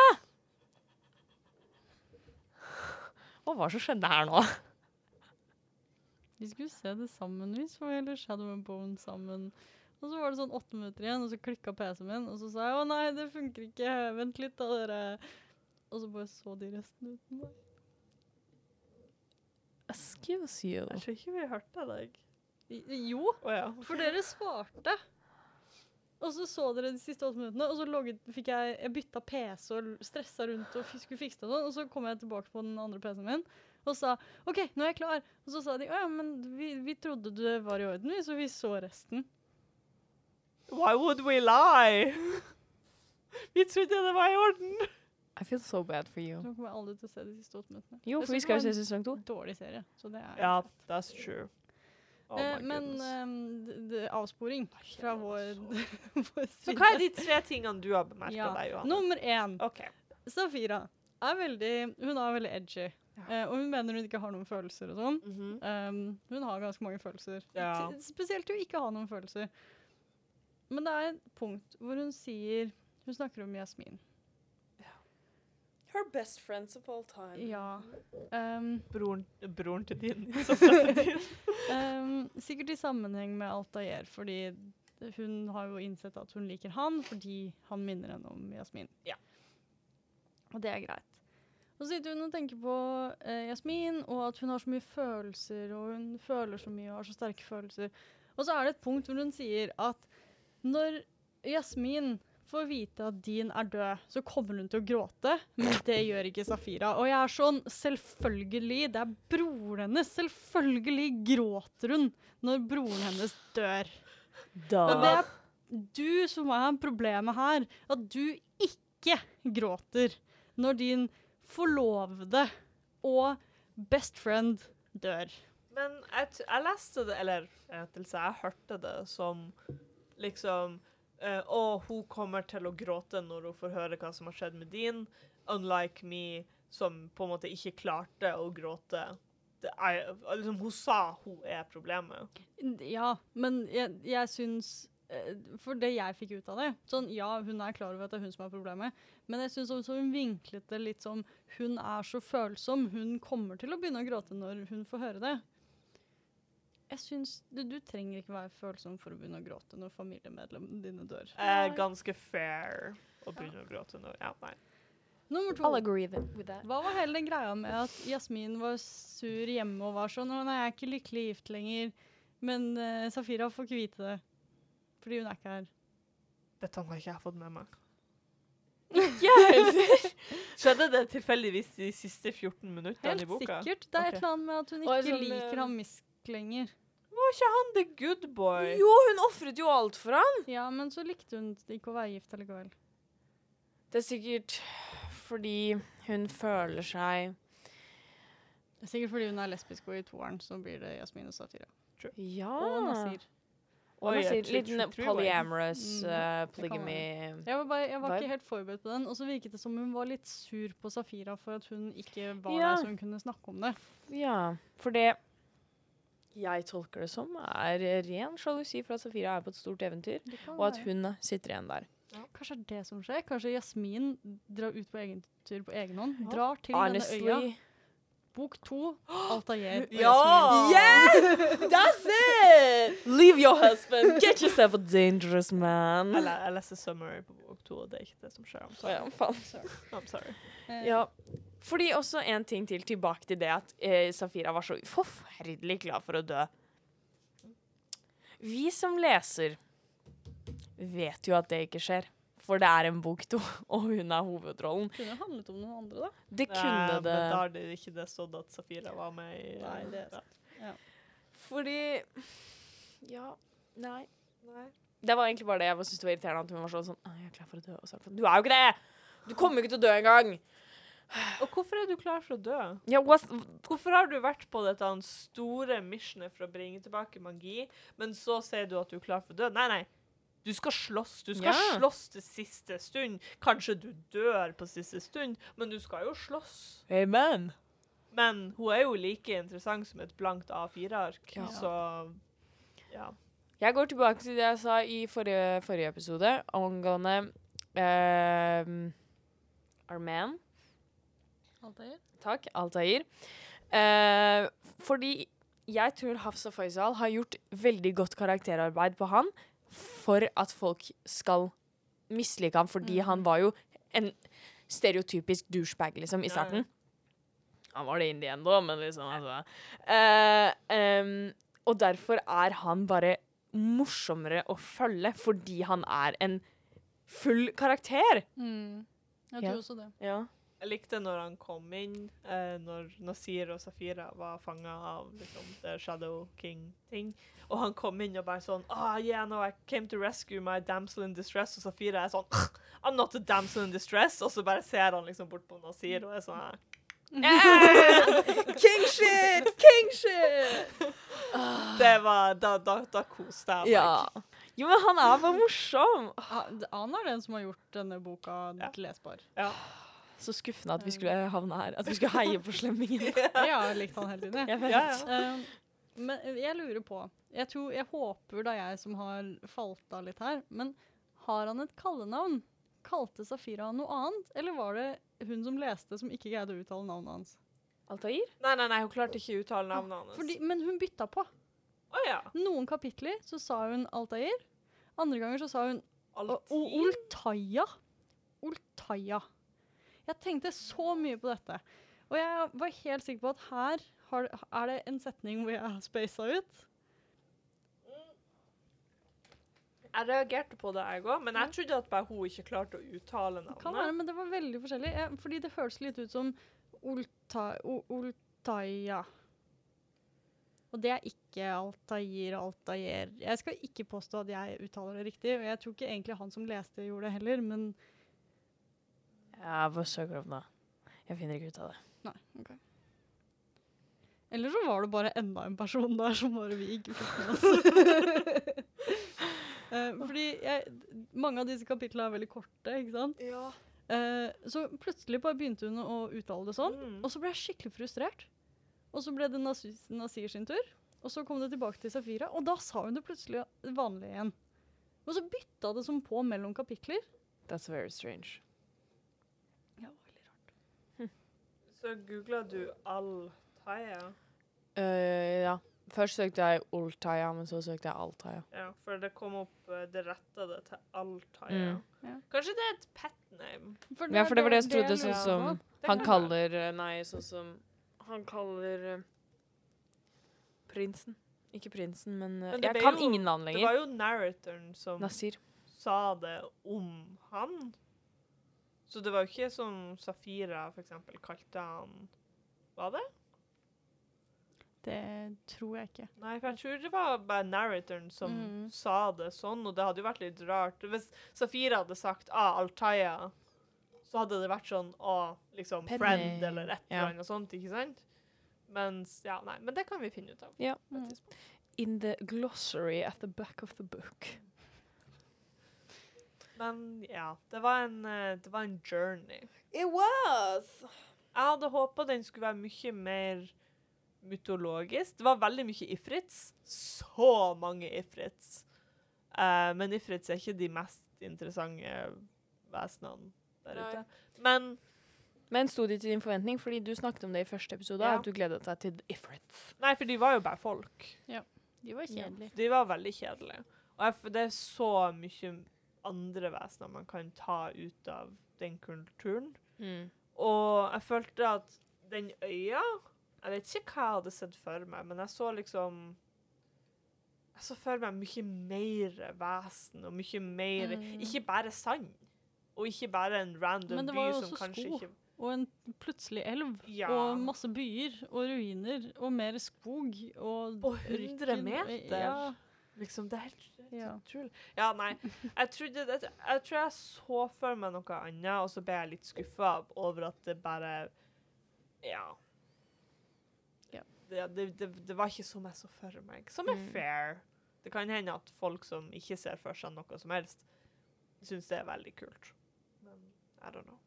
Og hva som skjedde her nå? [LAUGHS] Vi skulle se det sammen, vi så hele Shadow and Bone sammen. Og så var det sånn åtte minutter igjen, og så klikka PC-en min, og så sa jeg å nei, det funker ikke, vent litt da, dere. Og så bare så de resten uten meg. Excuse you. Jeg tror ikke vi hørte deg. I- Jo, oh, ja. for dere svarte. Og så så dere de siste åtte minuttene, og så logget, fikk jeg, jeg bytta PC og stressa rundt og skulle fikse det og og så kom jeg tilbake på den andre PC-en min og sa OK, nå er jeg klar. Og så sa de å ja, men vi, vi trodde det var i orden, vi, så vi så resten. Why would we lie? [LAUGHS] Vi trodde det var i orden. I feel so bad for you. Nå kommer jeg aldri til å se de siste åtte. Jo, for vi skal jo det se sesong to. Dårlig serie, så det er Ja, that's true. Oh eh, Men um, det, det, avsporing fra vår, [LAUGHS] vår Så hva er de tre tingene du har bemerka Ja. deg, Johanne? Nummer én. Okay. Safira er veldig Hun er veldig edgy. Eh, og hun mener hun ikke har noen følelser og sånn. Mhm. Um, hun har ganske mange følelser. Ja. Spesielt til å ikke ha noen følelser. Men det er et punkt hvor hun sier Hun snakker om Jasmin. Her best friends of all time. Ja. Um, Broren, broren til din. [LAUGHS] søsteren din. um, sikkert i sammenheng med Altair, fordi hun har jo innsett at hun liker han fordi han minner henne om Jasmin. Ja. Og det er greit. Og så sitter hun og tenker på eh, Jasmin, og at hun har så mye følelser, og hun føler så mye og har så sterke følelser. Og så er det et punkt hvor hun sier at når Jasmin får vite at Din er død, så kommer hun til å gråte, men det gjør ikke Safira. Og jeg er sånn, selvfølgelig, det er broren hennes, selvfølgelig gråter hun når broren hennes dør. Da. Men det er du som er problemet her, at du ikke gråter når din forlovede og best friend dør. Men jeg, t jeg leste det, eller jeg, jeg hørte det som liksom uh, og hun kommer til å gråte når hun får høre hva som har skjedd med din, unlike me, som på en måte ikke klarte å gråte. Er, liksom, hun sa hun er problemet. Ja, men jeg, jeg syns eh, For det jeg fikk ut av det sånn, Ja, hun er klar over at det er hun som er problemet, men jeg syns også hun vinklet det litt som hun er så følsom. Hun kommer til å begynne å gråte når hun får høre det. Jeg syns du, du trenger ikke være følsom for å begynne å gråte når familiemedlemmene dine dør. Eh, ganske fair å begynne å gråte nå. Ja, nei. Nummer to. I'll agree with that. Hva var hele den greia med at Jasmin var sur hjemme og var sånn 'Å, nei, jeg er ikke lykkelig gift lenger', men uh, Safira får ikke vite det. Fordi hun er ikke her. Dette har ikke jeg fått med meg. Yeah. [LAUGHS] Skjedde det tilfeldigvis de siste 14 minuttene i boka? Helt sikkert. Det er okay. et eller annet med at hun ikke sånn, liker eh, ham Misk lenger. Var ikke han the good boy? jo, hun ofret jo alt for han. Ja, men så likte hun ikke å være gift allikevel. Det er sikkert fordi hun føler seg Det er sikkert fordi hun er lesbisk, og i toeren så blir det Jasmin og Safira. Ja. Og Nasir. Og Oi, Nasir. Litt Liten polyamorous Mm, uh, polygamy. Jeg var, bare, jeg var ikke helt forberedt på den, og så virket det som hun var litt sur på Safira for at hun ikke var Ja. der så hun kunne snakke om det. Ja, for det jeg tolker det som, er ren sjalusi for at Safira er på et stort eventyr, og at hun sitter igjen der. Kanskje det er det som skjer? Kanskje Jasmin drar ut på egen tur på egen hånd? Ja. Drar til denne øya. Bok to, Altair [GASPS] og Ja! Jasmin. Yes! That's it! Leave your husband. Get yourself a dangerous man. Jeg, jeg leser summary på bok to, og det er ikke det som skjer. I'm sorry. sorry. ja, faen. I'm sorry. Uh, Ja. Fordi også en ting til, tilbake til det at eh, Safira var så forferdelig glad for å dø. Vi som leser vet jo at det ikke skjer. For det er en bok to, [LAUGHS] og hun er hovedrollen. Det Kunne handlet om noen andre, da. Det kunne Eh, det. Men da har det ikke det stått at Safira var med i Nei, det er ja. Fordi Ja, nei. Nei. Det var egentlig bare det jeg syntes var irriterende. At hun var sånn sånn Jeg er klar for å dø. Og så er du er jo ikke det! Du kommer jo ikke til å dø engang! Og hvorfor er du klar for å dø? Ja. Hvorfor har du vært på dette store missionet for å bringe tilbake magi, men så sier du at du er klar for å dø? Nei, nei. Du skal slåss. Du skal Ja. slåss til siste stund. Kanskje du dør på siste stund, men du skal jo slåss. Amen. Men hun er jo like interessant som et blankt A4-ark, Ja. så ja. Jeg går tilbake til det jeg sa i forrige, forrige episode angående uh, Armen. Altair? Takk, Altair. Eh, fordi jeg tror Hafsa Faisal har gjort veldig godt karakterarbeid på han for at folk skal mislike ham, fordi mm. han var jo en stereotypisk douchebag, liksom, i Ja, ja. starten. Han var det indien da, men liksom altså. Eh, eh, Og derfor er han bare morsommere å følge, fordi han er en full karakter. Mm. Jeg Ja. tror også det. Ja. Jeg likte når han kom inn, eh, når Nasir og Safira var fanga av liksom, The Shadow King-ting. Og han kom inn og bare sånn ah, yeah, no, I came to rescue my damsel in distress. Og Safira er sånn I'm not a damsel in distress. Og så bare ser han liksom bort på Nasir og er sånn ah, [LAUGHS] King shit! King shit! Det var Da, da, da koste jeg meg. Ja. Jo, men han er bare morsom. Ah, Han er den som har gjort denne boka Ja. lesbar. Ja. Så skuffende at vi skulle havne her. At vi skulle heie på slemmingen. [LAUGHS] Jeg likte likt han hele tiden. jeg. Vet. Ja, ja. Uh, men jeg lurer på Jeg tror, jeg håper det er jeg som har falt av litt her, men har han et kallenavn? Kalte Safira han noe annet, eller var det hun som leste, som ikke greide å uttale navnet hans? Altair? Nei, nei, nei, hun klarte ikke å uttale navnet hans. Fordi, men hun bytta på. Oh, ja. Noen kapitler så sa hun Altair, andre ganger så sa hun Altair? Oltaya. Oltaya. Jeg tenkte så mye på dette. Og jeg var helt sikker på at her har, er det en setning hvor jeg har spasa ut. Jeg reagerte på det, jeg òg, men jeg trodde at bare hun ikke klarte å uttale Det kan være, men det var veldig forskjellig. Jeg, fordi det høres litt ut som Olta, o, Og det er ikke Altair, Altair. Jeg skal ikke påstå at jeg uttaler det riktig, og jeg tror ikke egentlig han som leste, gjorde det heller, men Søker du opp nå? Jeg finner ikke ut av det. Nei, ok. Eller så var det bare enda en person der som bare vi ikke fikk med oss. [LAUGHS] Eh, fordi jeg, mange av disse kapitlene er veldig korte, ikke sant? Ja. Eh, så plutselig bare begynte hun å uttale det sånn, Mm. og så ble jeg skikkelig frustrert. Og så ble det Nasir, Nasir sin tur, og så kom det tilbake til Safira, og da sa hun det plutselig vanlig igjen. Og så bytta det som på mellom kapitler. That's very strange. Ja, veldig rart. Så googla du Al-Taya? Eh, ja. Først søkte jeg Oltaya, men så søkte jeg Altaya. Ja, for det kom opp eh, Det retta det til Al-Taya. Mm. Ja. Kanskje det er et pet name? Ja, for det var det jeg trodde, sånn som. Han kaller eh, Nei, sånn som Han kaller prinsen. Ikke prinsen, men, Men Jeg kan jo- ingen navn lenger. Det var jo narratoren som Nasir. sa det om han. Så det var jo ikke som Safira eksempel kalte han Var det? Det tror jeg ikke. Nei, for jeg tror det var bare narratoren som Mm. sa det sånn, og det hadde jo vært litt rart. Hvis Safira hadde sagt ah, Altaya, så hadde det vært sånn ah, liksom Penny. friend eller et Ja. eller annet sånt, ikke sant? Mens Ja, nei, men det kan vi finne ut av. Ja. Mm. In the glossary at the back of the book. Men ja, det var en, eh, det var en journey. It was! Jeg hadde håpa den skulle være mye mer mytologisk. Det var veldig mye Ifrits. Så mange Ifrits. Uh, men Ifrits er ikke de mest interessante vesenene der Nei. ute. Men Men sto de til din forventning? Fordi du snakket om det i første episode, Ja. at du gledet deg til Ifrits. Nei, for de var jo bare folk. De var kjedelige. De var veldig kjedelige. Og jeg, det er så mye andre vesener man kan ta ut av den kulturen. Og jeg følte at den øya Jeg vet ikke hva jeg hadde sett for meg, men jeg så liksom Jeg så for meg mye mer vesen og mye mer Mm. Ikke bare sand. Og ikke bare en random Men det by var jo som også kanskje sko. ikke Og en plutselig elv. Ja. Og masse byer og ruiner og mer skog og På 100 ørken. meter. Ja. Liksom, det er helt Ja. Tull. Ja, nei. Jeg, trodde jeg, jeg tror jeg så for meg noe annet, og så ble jeg litt skuffa over at det bare Ja. Ja. Det, det, det, det var ikke som jeg så for meg. Som er Mm. fair. Det kan hende at folk som ikke ser for seg noe som helst, syns det er veldig kult. Men I don't know.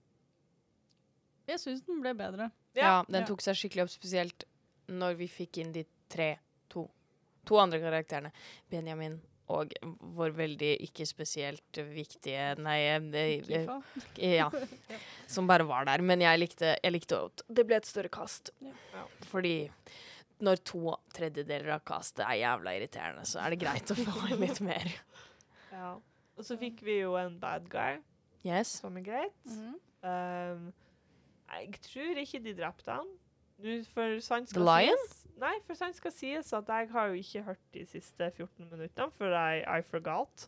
Jeg syns den ble bedre. Ja, den Ja. tok seg skikkelig opp, spesielt når vi fikk inn de tre, to, to andre karakterene. Benjamin og vår veldig ikke spesielt viktige Nei, eh, det- [LAUGHS] ja. Som bare var der. Men jeg likte, jeg likte at det ble et større kast. Ja. Fordi når to tredjedeler av kastet er jævla irriterende, så er det greit å få inn litt mer. [LAUGHS] Ja. Og så fikk vi jo en bad guy, Yes. som er greit. Mhm. Um, jeg tror ikke de drepte han. Nå, for sant skal The Lion? Nei, for sant skal sies at jeg har jo ikke hørt de siste 14 minuttene, for I, I forgot.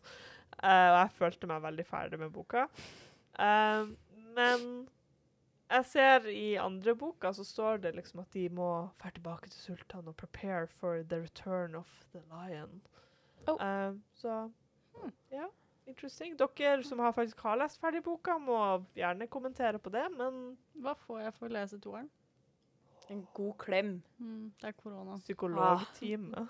Uh, og jeg følte meg veldig ferdig med boka. Uh, men jeg ser i andre boka så står det liksom at de må dra tilbake til sultan og prepare for the return of the lion. Oh. Uh, så ja, interesting. Dere som har faktisk har lest ferdig boka, må gjerne kommentere på det, men Hva får jeg for å lese toeren? En god klem. Mm, det er korona. psykologtime.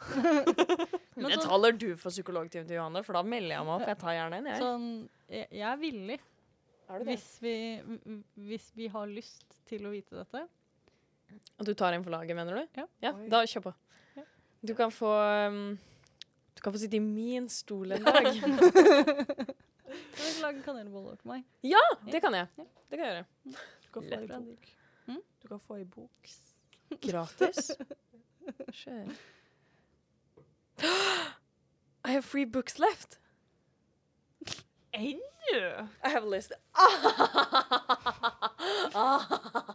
[LAUGHS] Men Det taler du for psykologtime til Johanne, for da melder jeg meg opp. Jeg tar gjerne en, jeg. Sånn, jeg, jeg er villig Er hvis vi, hvis vi har lyst til å vite dette. At du tar en for laget, mener du? Ja. ja da kjør på. Ja. Du kan få um, Du kan få sitte i min stol en [LAUGHS] dag. Kan du lage kanelboller til meg? Ja, det kan jeg. Det kan jeg gjøre. Du kan få ei bok. Mm? Du kan få ei bok. Gratis. Skjer. [GASPS] I have free books left. Ennå? I have a list. [LAUGHS]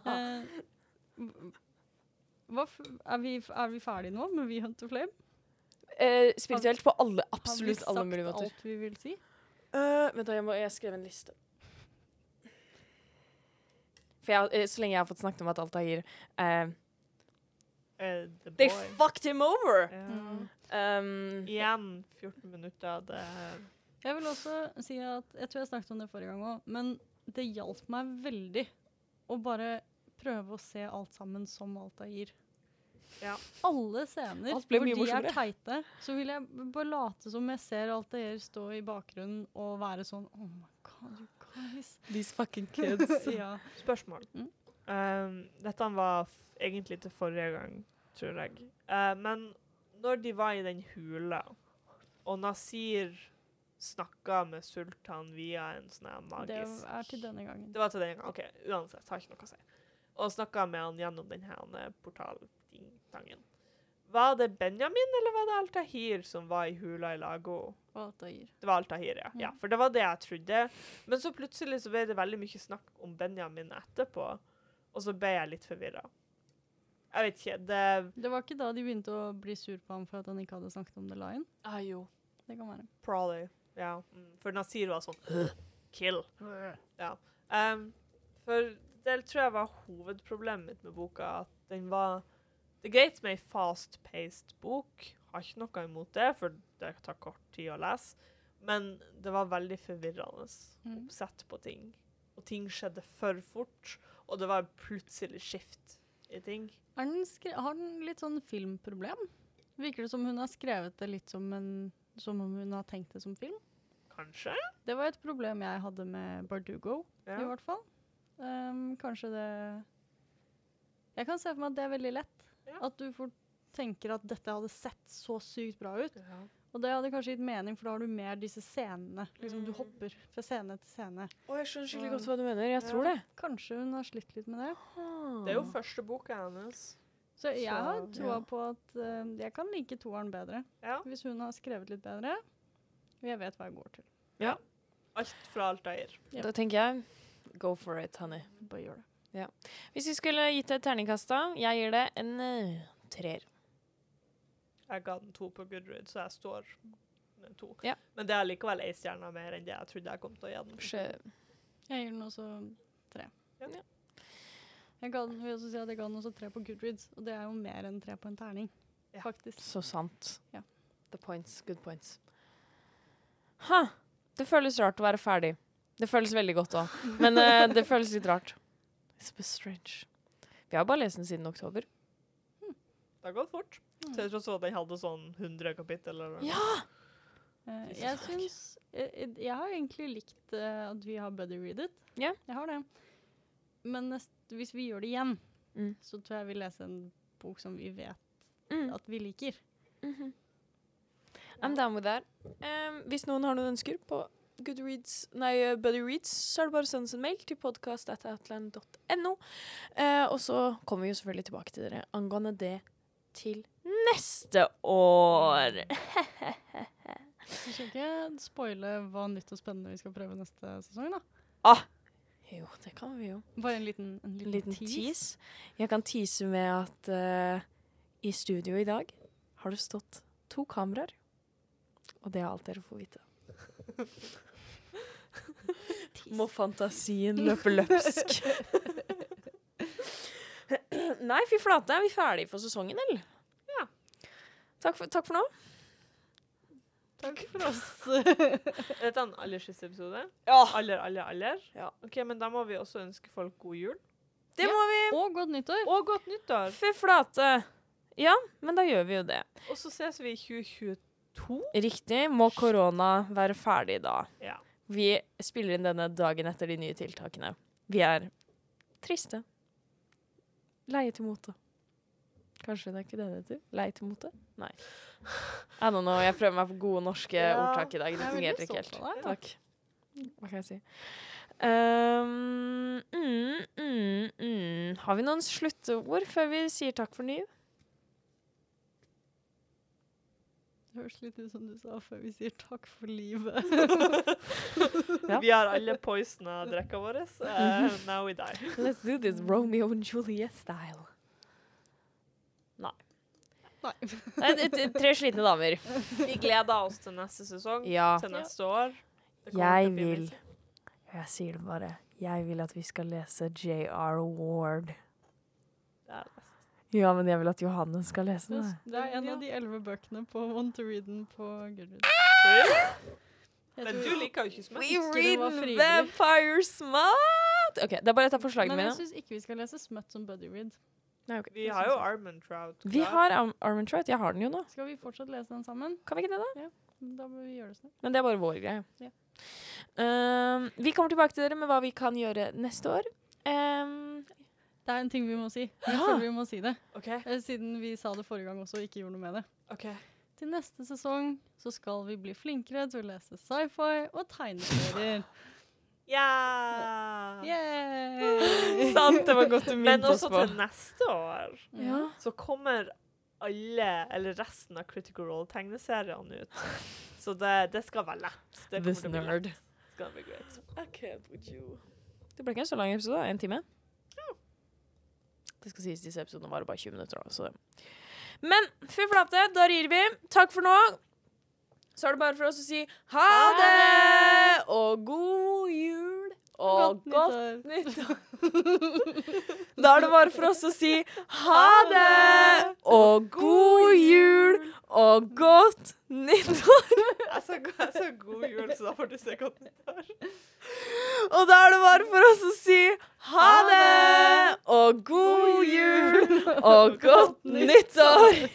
Eh, hva, f- er, vi, er vi ferdige nå med We Hunt to Flame? Eh, spirituelt på alle, Har vi absolutt alle sagt mulige måter. alt vi vil si? Uh, vent, da, jeg må jeg skrev en liste. For jeg, eh, så lenge jeg har fått snakket om at Altair uh, the They boy. fucked him over! Ja. Mm. Um, Igjen 14 minutter. Det Jeg vil også si at Jeg tror jeg snakket om det forrige gang òg, men det hjalp meg veldig å bare prøve å se alt sammen som Altair. Ja. Alle scener Alt hvor de er teite, så vil jeg bare late som jeg ser Altair stå i bakgrunnen og være sånn Oh my god, you guys. These fucking kids. [LAUGHS] ja. Spørsmål. Mm. Um, dette var egentlig til forrige gang, tror jeg. Uh, men når de var i den hula, og Nasir snakka med Sultan via en sånn her Det magisk er til denne gangen. Det var til denne gangen. OK, uansett, har ikke noe å si. Og snakka med han gjennom denne eh, portaltangen. Var det Benjamin eller var det Altahir som var i hula i Lago? Altahir. Det var Altahir, ja. ja. Mm. For det var det jeg trodde. Men så plutselig så ble det veldig mye snakk om Benjamin etterpå, og så ble jeg litt forvirra. Jeg vet ikke. Det Det var ikke da de begynte å bli sur på ham for at han ikke hadde snakket om The Lion? Ah, jo. Det kan være. Probably. Ja. Mm. For Nasir var sånn Kill. Ja. Um, for det tror jeg var hovedproblemet mitt med boka. At den var Det er greit med ei fast-paced bok. Har ikke noe imot det, for det tar kort tid å lese. Men det var veldig forvirrende Mm. oppsett på ting. Og ting skjedde for fort, og det var plutselig skift i ting. Har den litt sånn filmproblem? Virker det som hun har skrevet det litt som, en, som om hun har tenkt det som film? Kanskje? Det var et problem jeg hadde med Bardugo, i hvert fall. Um, kanskje det Jeg kan se for meg at det er veldig lett. Ja. At du fort tenker at dette hadde sett så sykt bra ut. Og det hadde kanskje gitt mening, for da har du mer disse scenene. Liksom Du Mm. hopper fra scene til scene. Å, jeg skjønner skikkelig godt hva du mener. Jeg tror det. Kanskje hun har slitt litt med det. Det er jo første boka hennes. Så jeg har troa ja. på at uh, jeg kan like toeren bedre. Ja. Hvis hun har skrevet litt bedre. Og jeg vet hva jeg går til. Ja. Alt fra alt Altair. Ja. Da tenker jeg go for it, honey. Bare gjør det. Hvis vi skulle gitt deg et terningkast, da Jeg gir det en uh, treer. Jeg ga den to på Goodread, så jeg står med to. Ja. Men det er likevel ei stjerne mer enn det jeg trodde jeg kom til å gi den. Sjø- Jeg gir den også tre. Ja. Ja. Jeg ga den, vil også si at jeg ga den også tre på Goodreads, og det er jo mer enn tre på en terning. Ja. Faktisk. Så sant. Ja. The points. Good points. Ha! Det føles rart å være ferdig. Det føles veldig godt òg, men uh, det føles litt rart. It's a bit strange. Vi har bare lest den siden oktober. Det har gått fort. Til jeg tror at den hadde sånn 100 kapittel. Eller noe. Ja! Uh, jeg syns jeg, jeg har egentlig likt uh, at vi har Buddy Read It. Yeah. Jeg har det. Men nest, hvis vi gjør det igjen, Mm. så tror jeg vi leser en bok som vi vet Mm. at vi liker. Mhm. I'm down with that. Um, hvis noen har noen ønsker på Goodreads, nei, uh, Buddy Reads, så er det bare å sende oss en mail til podcast.outland.no. Uh, og så kommer vi jo selvfølgelig tilbake til dere angående det til neste år. [LAUGHS] Vi skal ikke spoile hva nytt og spennende vi skal prøve neste sesong, da. Ah, Jo, det kan vi jo. Bare en liten, en En liten, liten tease. tease. Jeg kan tease med at uh, i studio i dag har det stått to kameraer. Og det er alt dere får vite. [LAUGHS] Må fantasien løpe løpsk. [LAUGHS] Nei, fy flate, er vi ferdige for sesongen, eller? Takk for, takk for nå. Takk for oss. [LAUGHS] Er dette en aller siste episode? Ja. Aller, aller, aller? Ja. Ok, Men da må vi også ønske folk god jul. Det Ja. må vi. Og godt nyttår. Og godt nyttår! Fy flate. Ja, men da gjør vi jo det. Og så ses vi i 2022. Riktig. Må korona være ferdig da? Ja. Vi spiller inn denne dagen etter de nye tiltakene. Vi er triste. Leie til mote. Kanskje det er ikke det det heter? Mote? Nei. [LAUGHS] I don't know. Jeg prøver meg på gode norske Ja, ordtak i dag. Det er fungerte ikke helt. deg. Takk. Hva kan jeg si? Um, mm, mm, mm. Har vi noen sluttord før vi sier takk for ny? Det høres litt ut som du sa før vi sier takk for livet. [LAUGHS] Ja. Vi har alle poisona drekka våre. Uh, now we die. Let's do this Romeo and Juliet style. Nei. Nei, Nei det- Tre slitne damer. Vi gleder oss til neste sesong. Ja. Til neste år. Det kommer Jeg til å bli vil. Jeg sier det bare. Jeg vil at vi skal lese J.R. Ward. Det er det. Ja, men jeg vil at Johanne skal lese Det, det. det er en av de elleve bøkene på Want to Read den på Goodreads. Jeg Men tror- du liker jo ikke smør. We Husker read var frivillig? Vampire Smut! OK, det er bare et av forslagene Men jeg mine. syns ikke vi skal lese Smut som Buddy Read. Nei, okay. Vi har jo Armond Trout. Vi har Armond Trout. Jeg har den jo nå. Skal vi fortsatt lese den sammen? Kan vi ikke det, da? Da må vi gjøre det snart. Men det er bare vår greie. Ja. Um, vi kommer tilbake til dere med hva vi kan gjøre neste år. Um, Det er en ting vi må si. Jeg Ja. føler vi må si det. OK. Eh, Siden vi sa det forrige gang også og ikke gjorde noe med det. Okay. Til neste sesong så skal vi bli flinkere til å lese sci-fi og tegneserier. [LAUGHS] [LAUGHS] Ja! Yeah. [LAUGHS] Sant, det var godt du Men minnet oss også til neste år Ja. så kommer alle, eller resten av Critical Role-tegneseriene ut. Så det, det skal være lett. Det This nerd. lett. Be great. I can't with you. Det ble ikke en så lang episode. En time. Det skal sies, disse episodene varer bare 20 minutter. Da, så. Men fy flate, da rir vi. Takk for nå. Så er det bare for oss å si ha det! og god jul! Og godt nyttår. Da er det bare for oss å si ha det! og god jul! Og godt nyttår. Jeg sa, jeg sa god jul, så da får du se godt nyttår. Og da er det bare for oss å si ha det! og god jul! og godt [LAUGHS] nyttår.